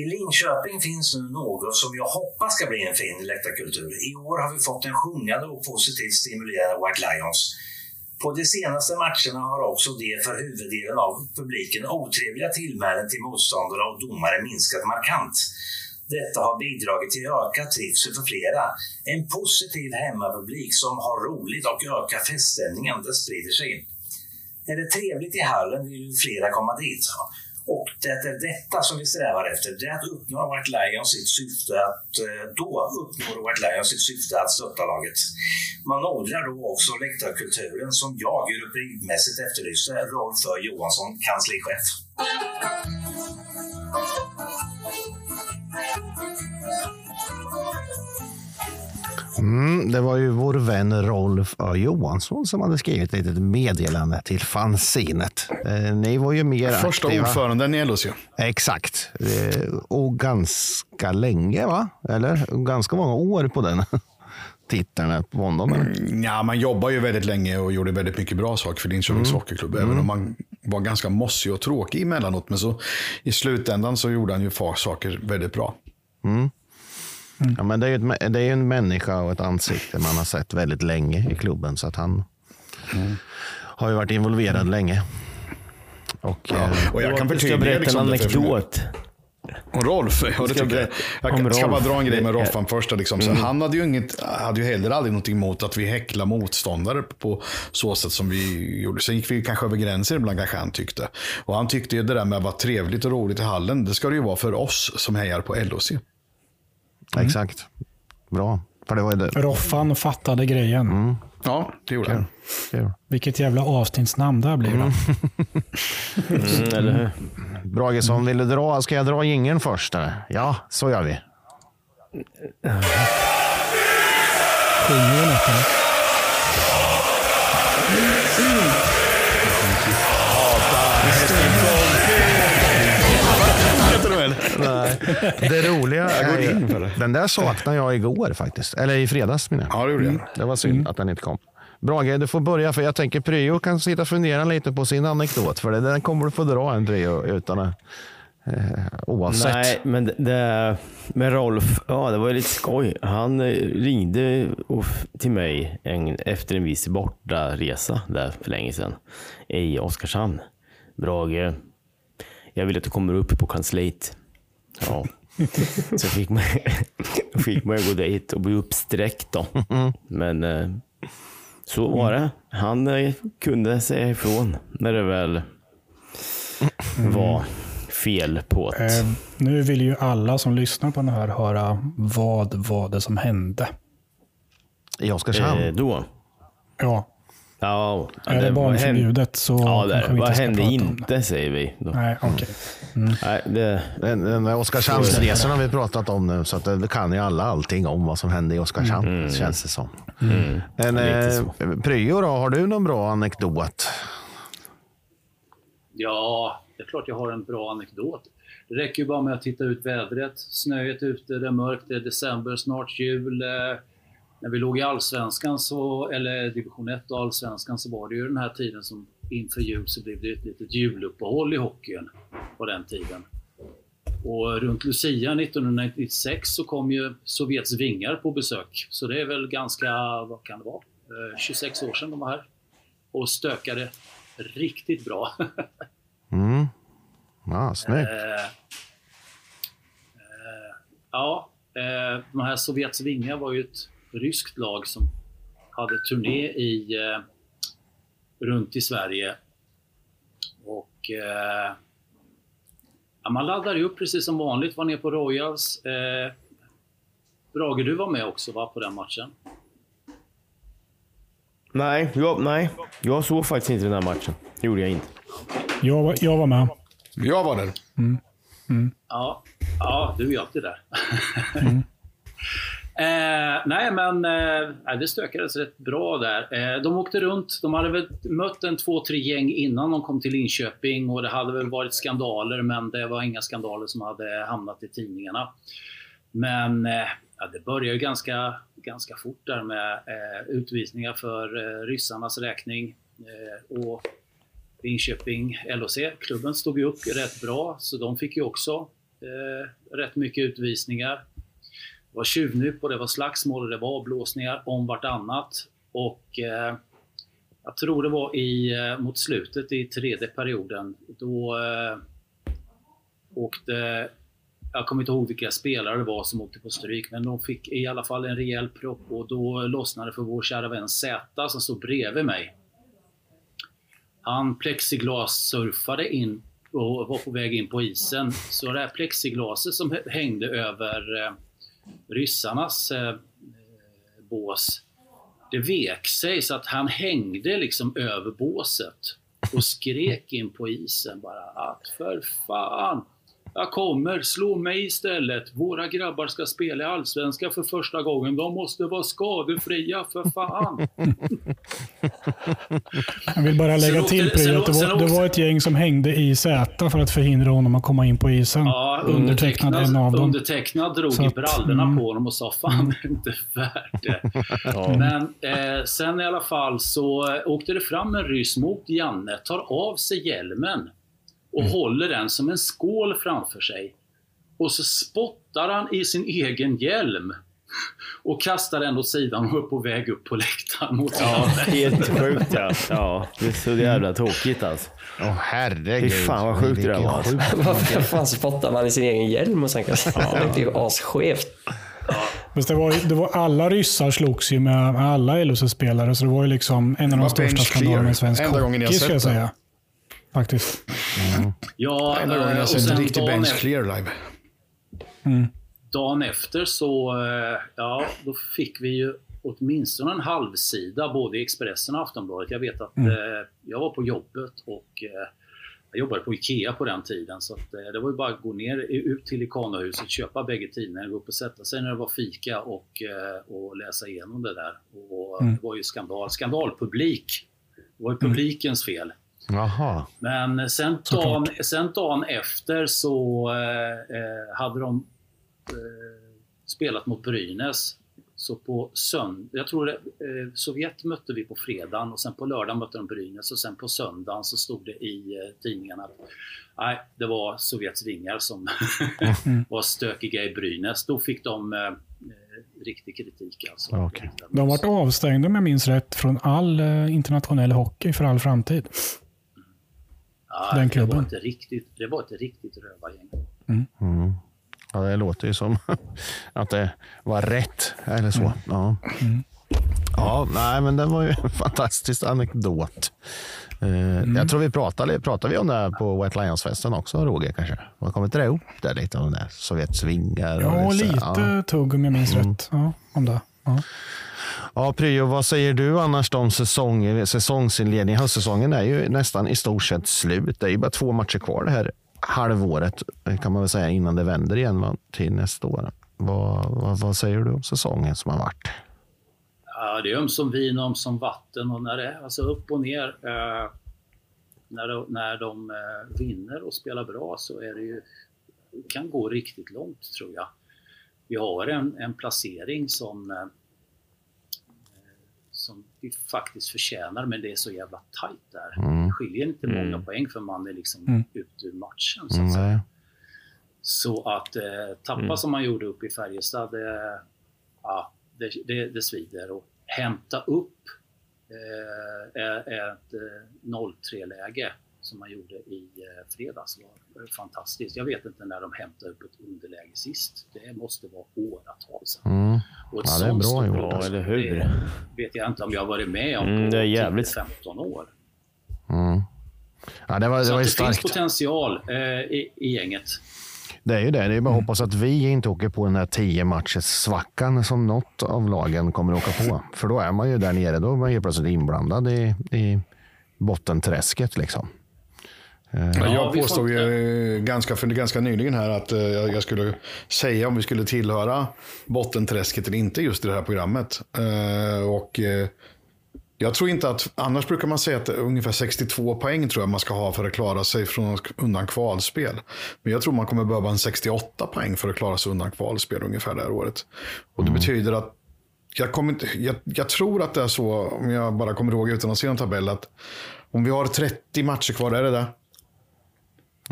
I Linköping finns nu något som jag hoppas ska bli en fin läktarkultur. I år har vi fått en sjungande och positivt stimulerande White Lions. På de senaste matcherna har också de för huvuddelen av publiken otrevliga tillmälen till motståndare och domare minskat markant. Detta har bidragit till ökad trivsel för flera. En positiv hemmapublik som har roligt och ökar feststämningen, det sprider sig. Är det trevligt i hallen vill flera komma dit. Det är detta som vi strävar efter. Det är att uppnå White Lions sitt syfte att eh, då uppnår White Lions sitt syfte att stötta laget. Man odlar då också läktarkulturen som jag rubrikmässigt efterlyste. Rolf Ö. Johansson, kanslichef. Mm, det var ju vår vän Rolf Ö. Johansson som hade skrivit ett litet meddelande till fanzinet. Eh, ni var ju mer Första aktiva. ordföranden i LHC. Exakt. Eh, och ganska länge, va? Eller ganska många år på den *laughs* titeln på honom. Eller? Ja, man jobbar ju väldigt länge och gjorde väldigt mycket bra saker för Linköpings Mm. Hockeyklubb. Även om man var ganska mossig och tråkig emellanåt. Men så i slutändan så gjorde han ju saker väldigt bra. Mm. Ja, men det är ju ett, det är ju en människa och ett ansikte man har sett väldigt länge i klubben. Så att han har ju varit involverad länge. Och, eh, Och jag kan Du ska förtydliga berätta en liksom det för- anekdot. Om Rolf? Ja, det tycker jag. Jag om kan- ska Rolf. bara dra en grej med Det- Roffan först. Liksom. Så Mm. Han hade ju, inget, hade ju heller aldrig någonting emot att vi häcklar motståndare på så sätt som vi gjorde. Sen gick vi kanske över gränser ibland, kanske han tyckte. Och han tyckte ju det där med att vara trevligt och roligt i hallen, det ska det ju vara för oss som hejar på LOC. Exakt. Bra. För det var det. Roffan fattade grejen. Ja, det gjorde han. Vilket jävla avsnittsnamn det här blir. då. Mm, eller hur? Bragesson, vill du dra? Ska jag dra jingeln först? Eller? Ja, så gör vi. Sjunger du något eller? *laughs* Det roliga Jag går är in ju, för det. den där saknade jag igår faktiskt. Eller i fredags menar jag. Ja, det gjorde jag. Det var synd att den inte kom. Brage, du får börja för jag tänker Pryo kan sitta och fundera lite på sin anekdot. För det- den kommer du få dra en Pryo utan att, eh, oavsett. Nej, men det- det, med Rolf, ja det var ju lite skoj. Han eh, ringde och- till mig en, efter en viss bortaresa där för länge sedan i Oskarshamn. Brage, jag vill att du kommer upp på kansliet. Ja. Så fick man, *laughs* fick man ju gå dit och bli uppsträckt då. Men eh, så var det. Han eh, kunde säga ifrån när det väl var fel på ett... Eh, nu vill ju alla som lyssnar på den här höra vad var det som hände. I Oskarshamn? Eh, då? Ja. Ja, Är det barnförbjudet så Ja, det är kanske vi Vad hände inte, säger vi. Då. Nej, okej. Nej, det... Den, den där Oskarshamnsresan har vi pratat om nu, så att det, det kan ju alla allting om vad som hände i Oskarshamn, Mm. känns det som. Mm. Men eh, Pryo då, har du någon bra anekdot? Ja, det är klart jag har en bra anekdot. Det räcker ju bara med att titta ut vädret. Snöet ute, det är mörkt, det är december, snart jul. Eh, När vi låg i Allsvenskan, så, eller division 1 och Allsvenskan, så var det ju den här tiden som inför jul så blev det ett litet juluppehåll i hockeyn på den tiden. Och runt Lucia 1996 så kom ju Sovjets vingar på besök. Så det är väl ganska, vad kan det vara, Eh, 26 år sedan de var här. Och stökade riktigt bra. *laughs* Mm. Ja, snyggt. Eh, eh, ja, eh, de här Sovjets vingar var ju ett ryskt lag som hade turné i, eh, runt i Sverige. Och eh, ja, man laddade ju upp precis som vanligt, var ner på Royals. Eh, Brage, du var med också va, på den matchen? Nej, jag, nej, jag såg faktiskt inte den här matchen. Det gjorde jag inte. Jag, var- jag var med. Jag var där. Mm. Mm. Ja, ja du är ju alltid där eh, nej, men eh, det stökades rätt bra där. Eh, de åkte runt. De hade väl mött en två, tre gäng innan de kom till Linköping och det hade väl varit skandaler, men det var inga skandaler som hade hamnat i tidningarna. Men eh, ja, det började ju ganska, ganska fort där med eh, utvisningar för eh, ryssarnas räkning. Eh, och Linköping LHC, klubben stod ju upp rätt bra, så de fick ju också eh, rätt mycket utvisningar. Det var tjuvnyp och det var slagsmål och det var avblåsningar om vartannat. Och eh, jag tror det var i, eh, mot slutet i tredje perioden, då eh, åkte jag kommer inte ihåg vilka spelare det var som åkte på stryk, men de fick i alla fall en rejäl propp och då lossnade för vår kära vän Z som stod bredvid mig. Han plexiglas-surfade in och var på väg in på isen. Så det här plexiglaset som hängde över eh, ryssarnas eh, eh, bås, det vek sig så att han hängde liksom över båset och skrek in på isen bara att för fan, jag kommer, slå mig istället. Våra grabbar ska spela i Allsvenskan för första gången. De måste vara skadefria, för fan. *laughs* Jag vill bara lägga Sen till Pryo att det var, det var ett gäng som hängde i Z för att förhindra honom att komma in på isen. Ja, undertecknad en av dem. Undertecknad drog Så i att, brallorna mm. på honom och sa fan det är inte värt det. *laughs* Ja. Men eh, sen i alla fall så åkte det fram en ryss mot Janne, tar av sig hjälmen och Mm. håller den som en skål framför sig. Och så spottar han i sin egen hjälm och kastar den åt sidan och är på väg upp på läktaren mot Ja, helt *laughs* sjukt ja. ja. Det är så jävla tråkigt alltså. Åh oh, herregud. Fy fan vad sjukt det där var. alltså. *laughs* Varför fan spottar man i sin egen hjälm och sen kastar *laughs* Det är ju asskevt. Fast det var, det var, alla ryssar slogs ju med, alla LHC-spelare, så det var ju liksom en av de största skandalerna i svensk hockey, sett ska jag det. säga. Faktiskt. Ja, Enda gången eh, jag och sett sen en riktig dagen bench efter- clear live. Mm. dagen efter så, eh, ja, då fick vi ju åtminstone en halvsida både i Expressen och Aftonbladet. Jag vet att Mm. eh, jag var på jobbet och eh, jag jobbade på IKEA på den tiden. Så att, eh, det var ju bara att gå ner i- ut till Ikanohuset, köpa bägge tidningarna, gå upp och sätta sig när det var fika och, eh, och läsa igenom det där. Och Mm. Det var ju skandal, skandalpublik. Det var ju publikens fel. Jaha. Men sen dagen, sen dagen efter så eh, eh, hade de eh, spelat mot Brynäs. Så på söndag, jag tror det, eh, Sovjet mötte vi på fredagen och sen på lördag mötte de Brynäs och sen på söndagen så stod det i eh, tidningarna att nej, det var Sovjets vingar som *laughs* var stökiga i Brynäs. Då fick de eh, eh, riktig kritik alltså. Okej. De vart avstängda om jag minns rätt från all eh, internationell hockey för all framtid. Ja, den Det klubben. var, inte riktigt, det var ett riktigt rövargäng. Mm. Ja, det låter ju som *laughs* att det var rätt. Eller så. Ja. ja, nej, men det var ju en *laughs* fantastisk anekdot. Eh, Jag tror vi pratade, pratade vi om det här på White Lions-festen också, Roger kanske? Man kommer inte det ihop där lite om det? Sovjets vingar? och Ja, lite ja. tugg om jag minns Mm. rätt. Ja, om det. Ja, Pryo, vad säger du annars om säsong, säsongsinledningen? Höstsäsongen är ju nästan i stort sett slut. Det är ju bara två matcher kvar det här halvåret kan man väl säga innan det vänder igen va, till nästa år. Vad, vad, vad säger du om säsongen som har varit? Ja, det är ömsom vin och ömsom vatten och när det är alltså upp och ner. Eh, när, de, när de eh, vinner och spelar bra så är det ju, kan gå riktigt långt tror jag. Vi har en, en placering som eh, som vi faktiskt förtjänar, men det är så jävla tajt där. Mm. Det skiljer inte många Mm. poäng för man är liksom Mm. ute ur matchen. Så att, Mm, säga. så att eh, tappa Mm. som man gjorde upp i Färjestad, det, ja, det, det, det svider. Och hämta upp eh, ett eh, 0-3-läge som man gjorde i eh, fredags var fantastiskt. Jag vet inte när de hämtade upp ett underläge sist. Det måste vara åratal sedan. Mm. Och ett Ja, det är bra gjort. Ja, eller hur? Det vet jag inte om jag har varit med om Mm, på det är jävligt. 10-15 år. Mm. Ja, det var, Så det var det finns starkt. potential eh, i, i gänget. Det är ju det. Det är bara att hoppas att vi inte åker på den här tio matchers svackan som något av lagen kommer att åka på. För då är man ju där nere. Då är man ju plötsligt inblandad i, i bottenträsket. Liksom. Eh, Ja, Ja, jag påstod får ju ganska, för ganska nyligen här att eh, jag skulle säga om vi skulle tillhöra bottenträsket eller inte just i det här programmet. Eh, Och jag tror inte att, annars brukar man säga att ungefär 62 poäng tror jag man ska ha för att klara sig från, undan kvalspel. Men jag tror man kommer behöva en 68 poäng för att klara sig undan kvalspel ungefär det här året. Och det betyder att jag, kommer inte, jag, jag tror att det är så, om jag bara kommer ihåg utan att se en tabell, att om vi har 30 matcher kvar, är det det?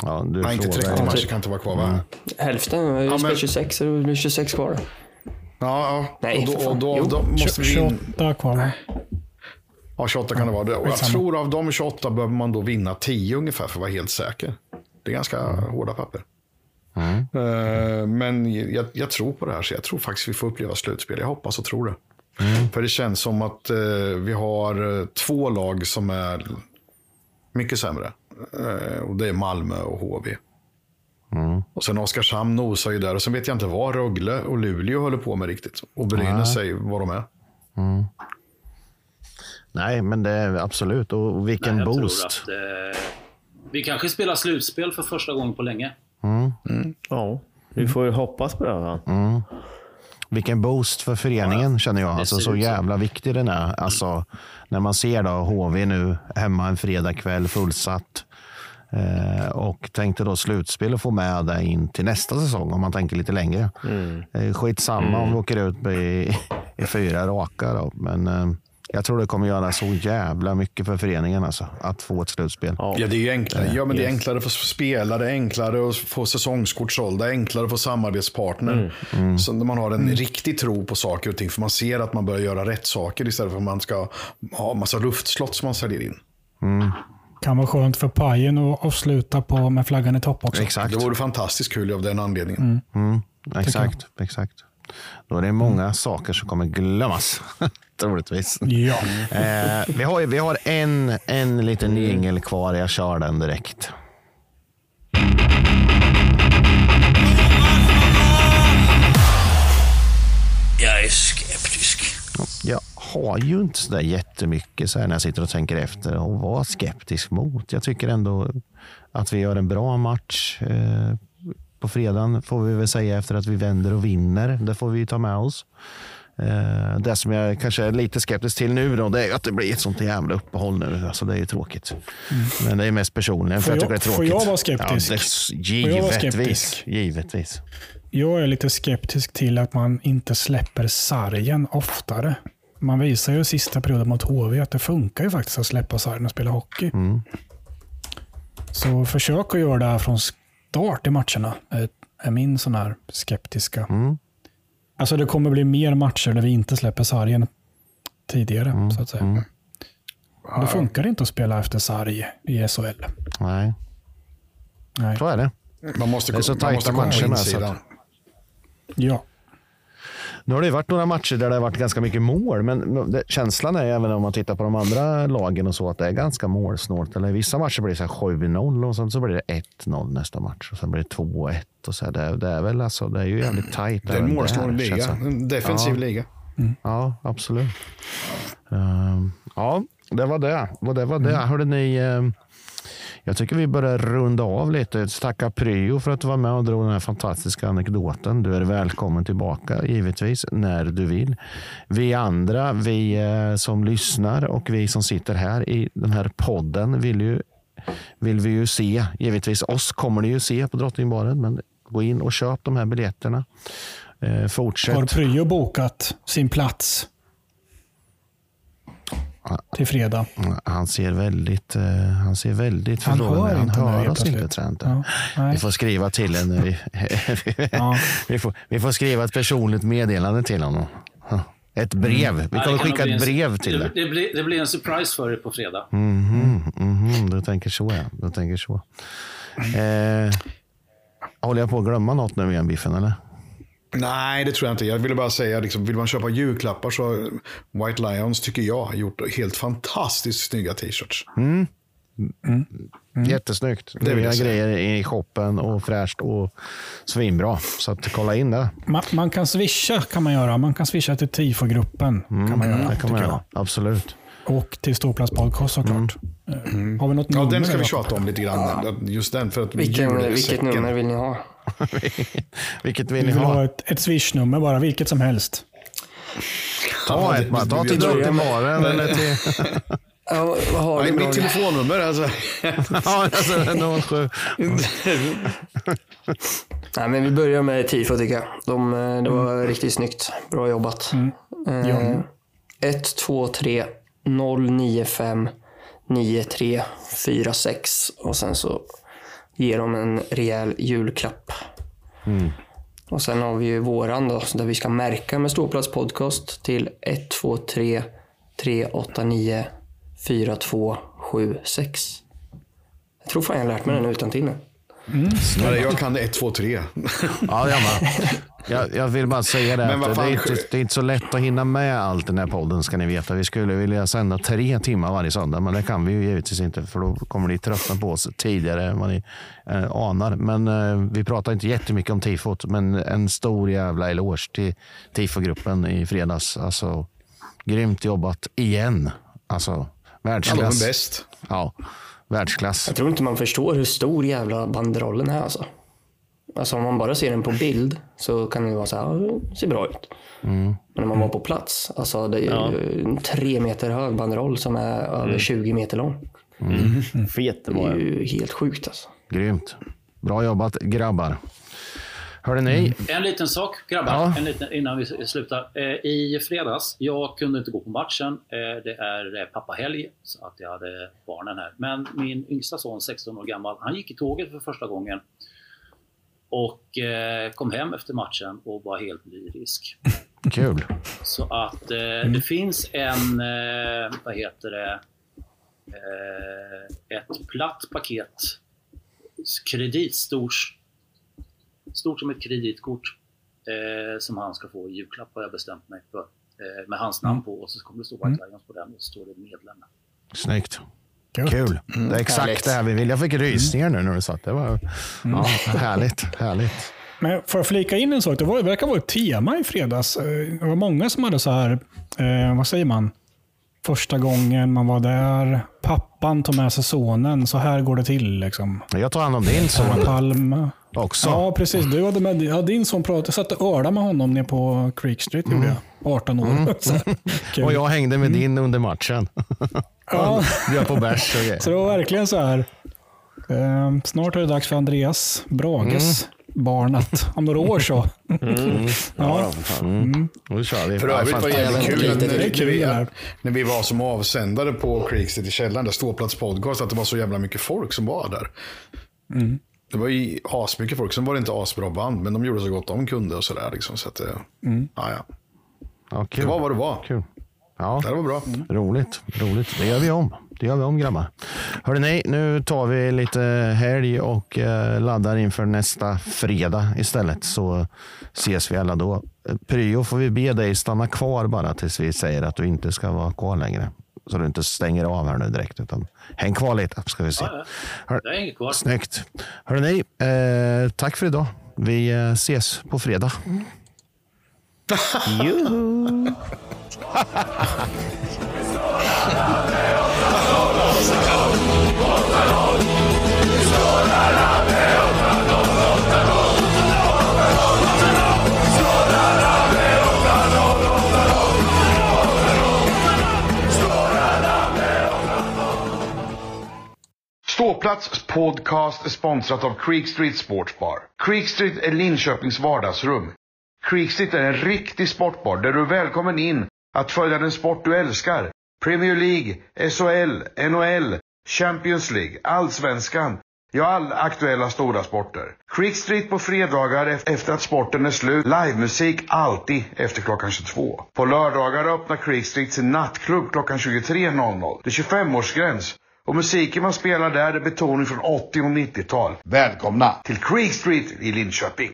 Ja, du Nej, inte frågar 30 ju. matcher kan inte vara kvar va? Hälften, vi Ja, spelar men- 26, så det blir 26 kvar. Ja, ja. Nej, och då, och då, då måste vi in. 28 kvar va? Ja, 28 kan det vara. Och jag tror av de 28 behöver man då vinna 10 ungefär för att vara helt säker. Det är ganska hårda papper. Eh, Men jag, jag tror på det här, så jag tror faktiskt vi får uppleva slutspel. Jag hoppas och tror det. För det känns som att eh, vi har eh, två lag som är mycket sämre. Eh, och det är Malmö och HV. Och sen Oskarshamn nosar ju där. Och sen vet jag inte vad Rögle och Luleå håller på med riktigt. Och Brynäs säger vad de är. Nej, men det är absolut. Och vilken Nej, boost. Att, eh, vi kanske spelar slutspel för första gången på länge. Ja, vi får ju hoppas på det. Va? Vilken boost för föreningen känner jag. det Alltså, så ut så. jävla viktig den är. Alltså, när man ser då HV nu hemma en fredagkväll fullsatt. Eh, och tänkte då slutspel och få med det in till nästa säsong om man tänker lite längre. Mm. Eh, skitsamma om vi åker ut i, i fyra raka. Då. Men eh, jag tror det kommer göra så jävla mycket för föreningen alltså, att få ett slutspel. Ja. Det är ju enklare. Ja, men det är enklare för spelare, enklare att få säsongskort sålda, enklare att få samarbetspartner. Så när man har en riktig tro på saker och ting, för man ser att man börjar göra rätt saker istället för att man ska ha massa luftslott som man säljer in. Kan vara skönt för pajen att att sluta på med flaggan i topp också. Exakt. Det vore fantastiskt kul av den anledningen. Mm, exakt, exakt. Då är det många saker som kommer glömmas. *laughs* Troligtvis. Ja. Eh, vi, har, vi har en, en liten jingel kvar. Jag kör den direkt. Jag är skeptisk. Jag har ju inte så där jättemycket så här när jag sitter och tänker efter och vara skeptisk mot. Jag tycker ändå att vi gör en bra match. Eh, på fredagen får vi väl säga efter att vi vänder och vinner. Det får vi ta med oss. Eh, det som jag kanske är lite skeptisk till nu då, det är att det blir ett sånt jävla uppehåll nu. Alltså det är ju tråkigt. Men det är mest personligen för Får jag jag- tycker det är får tråkigt. jag vara skeptisk? Ja, det, givetvis. skeptisk? Givetvis. Jag är lite skeptisk till att man inte släpper sargen oftare. Man visar ju sista perioden mot HV att det funkar ju faktiskt att släppa sargen och spela hockey. Mm. Så försök att göra det här från start i matcherna är, min sån här skeptiska. Mm. Alltså det kommer bli mer matcher där vi inte släpper sargen tidigare. Mm. så att säga. Det funkar inte att spela efter sarg i SHL. Nej, Nej. så är det. Man måste, Det är så man tajta måste komma matcher på med, så att- Ja. Nu har det varit några matcher där det har varit ganska mycket mål, men känslan är även om man tittar på de andra lagen och så att det är ganska målsnålt. Eller vissa matcher blir det så här 7-0 och sen så blir det 1-0 nästa match och sen blir det 2-1 och så här. Det, det är väl alltså, det är ju jävligt tajt. Det är en målsnål liga. En defensiv Ja. liga. Ja, absolut. Ehm, ja, det var det. Och det, var det. Hörde ni, ehm, jag tycker vi börjar runda av lite. Tacka Pryo för att du var med och drog den här fantastiska anekdoten. Du är välkommen tillbaka givetvis när du vill. Vi andra, vi eh, som lyssnar och vi som sitter här i den här podden vill ju vill vi ju se. Givetvis oss kommer ni ju se på Drottningbaren, men gå in och köp de här biljetterna. Eh, fortsätt. Har Pryo bokat sin plats till fredag? Han ser väldigt, eh, han ser väldigt Han hör inte Han hör oss inte. Trent. Ja. Vi får skriva till en, vi, *laughs* vi, får, vi får skriva ett personligt meddelande till honom. Ett brev. Vi Mm. Det kommer skicka ett en- brev till det. dig. Det blir, det blir en surprise för er på fredag. Mhm, mhm, du tänker så ja. Du tänker så. Eh, håller jag på att glömma något nu igen Biffen eller? Nej, det tror jag inte. Jag ville bara säga, liksom, vill man köpa julklappar så White Lions, tycker jag, har gjort helt fantastiskt snygga t-shirts. Mm. Jättesnyggt. Det vill Nya grejer i shoppen och fräscht och svinbra. Så att kolla in det. Man, man kan swisha kan man göra. Man kan swisha till TIFO-gruppen. kan man göra, Mm, det kan man göra. Absolut. Och till Ståplats podcast såklart. Eh, Har vi något Ja, nummer? den ska vi tjata om lite grann. Just den, för att Vilken, vilket julsäcken- nummer vill ni ha? *laughs* Vilket Vi vill ni vill ha ha? ett, ett swish-nummer bara, vilket som helst. Ta ett bara. Ta till Drottningbaren eller till... Ja, vad har Nej, du? mitt telefonnummer alltså. *laughs* ja, alltså 07. *laughs* Nej, men vi börjar med tifo tycker jag. De, eh, det var riktigt snyggt. Bra jobbat. Eh, 1, 2, 3, 0, 9, 5, 9, 3, 4, 6. Och sen så ger de en rejäl julklapp. Och sen har vi ju våran då, där vi ska märka med Ståplats podcast till 1, 2, 3, 3, 8, 9, 4, 2, 7, 6. Jag tror fan jag har lärt mig den utan till nu. Ja, jag kan det 1, 2, 3. Ja, jag med. Jag, jag vill bara säga det. Men vad det, fan, är inte, det är inte så lätt att hinna med allt i den här podden ska ni veta. Vi skulle vilja sända tre timmar varje söndag, men det kan vi ju givetvis inte för då kommer ni tröttna på oss tidigare än vad ni eh, anar. Men eh, vi pratar inte jättemycket om tifot, men en stor jävla eloge till tifogruppen i fredags. Alltså, grymt jobbat igen. Alltså, Ja, de världsklass. är bäst. Ja, världsklass. Jag tror inte man förstår hur stor jävla banderollen är alltså. Alltså om man bara ser den på bild så kan det vara så här, "Ja, det ser bra ut. Mm. Men när man var på plats, alltså det är ju en tre meter hög banderoll som är över 20 meter lång. *laughs* Fet Det var är jag. ju helt sjukt alltså. Grymt. Bra jobbat grabbar. Hörde ni? En liten sak grabbar, Ja. en liten, innan vi slutar. Eh, I fredags, jag kunde inte gå på matchen. Eh, det är eh, pappahelg, så att jag hade barnen här. Men min yngsta son, 16 år gammal, han gick i tåget för första gången. Och eh, kom hem efter matchen och var helt lyrisk. Kul. Så att eh, det finns en, eh, vad heter det, ett platt paket. Kredit, stort, stort som ett kreditkort. Som han ska få i julklapp har jag bestämt mig för. Med hans namn på och så kommer det stå White Lions på den och så står det medlem. Snyggt. Gött. Kul. Det är exakt härligt. det här vi vill. Jag fick rysningar nu när du sa att det var ja, härligt. härligt. Men för att flika in en sak, det, var, det verkar vara ett tema i fredags. Eh, Det var många som hade så här, eh, vad säger man? Första gången man var där, pappan tog med sig sonen, så här går det till. Liksom. Jag tar hand om din son Palm. också. Ja, precis. Du hade med, ja, din son pratade. Jag satt och ölade med honom nere på Creek Street, gjorde jag. 18 år. *laughs* Så här. Kul. Och jag hängde med din under matchen. *laughs* Ja. Bjöd på bärs och grejer. *laughs* Så det var verkligen så här. Eh, snart är det dags för Andreas Brages barn att om några år så. Ja, mm. Nu kör vi. För övrigt var det jävligt kul när, när, kul vi, när vi var som avsändare på Creekstead i källaren, där Ståplats podcast, att det var så jävla mycket folk som var där. Mm. Det var ju asmycket folk. Sen var det inte asbra band, men de gjorde så gott de kunde och sådär. Liksom, så att, Mm. ja, ja. Ja, kul. Det var vad det var. Kul. Ja, Det var bra. roligt. roligt. Det gör vi om. Det gör vi om grabbar. Hörde ni, nu tar vi lite helg och eh, laddar inför nästa fredag istället. Så ses vi alla då. Pryo får vi be dig stanna kvar bara tills vi säger att du inte ska vara kvar längre. Så du inte stänger av här nu direkt. Utan häng kvar lite ska vi se. Ja, Hör, Jag hänger kvar. snyggt. Hörde ni, eh, tack för idag. Vi eh, ses på fredag. Juhu! Ståplats podcast sponsrat av Creek Street Sportsbar. Creek Street är Linköpings vardagsrum. Creek Street är en riktig sportbar där du är välkommen in att följa den sport du älskar. Premier League, SHL, NHL, Champions League, Allsvenskan. Ja, all aktuella stora sporter. Creek Street på fredagar efter att sporten är slut. Livemusik alltid efter klockan 22. På lördagar öppnar Creek Street sin nattklubb klockan 23.00. Det är 25-årsgräns. Och musiken man spelar där är betoning från 80 och 90-tal. Välkomna till Creek Street i Linköping.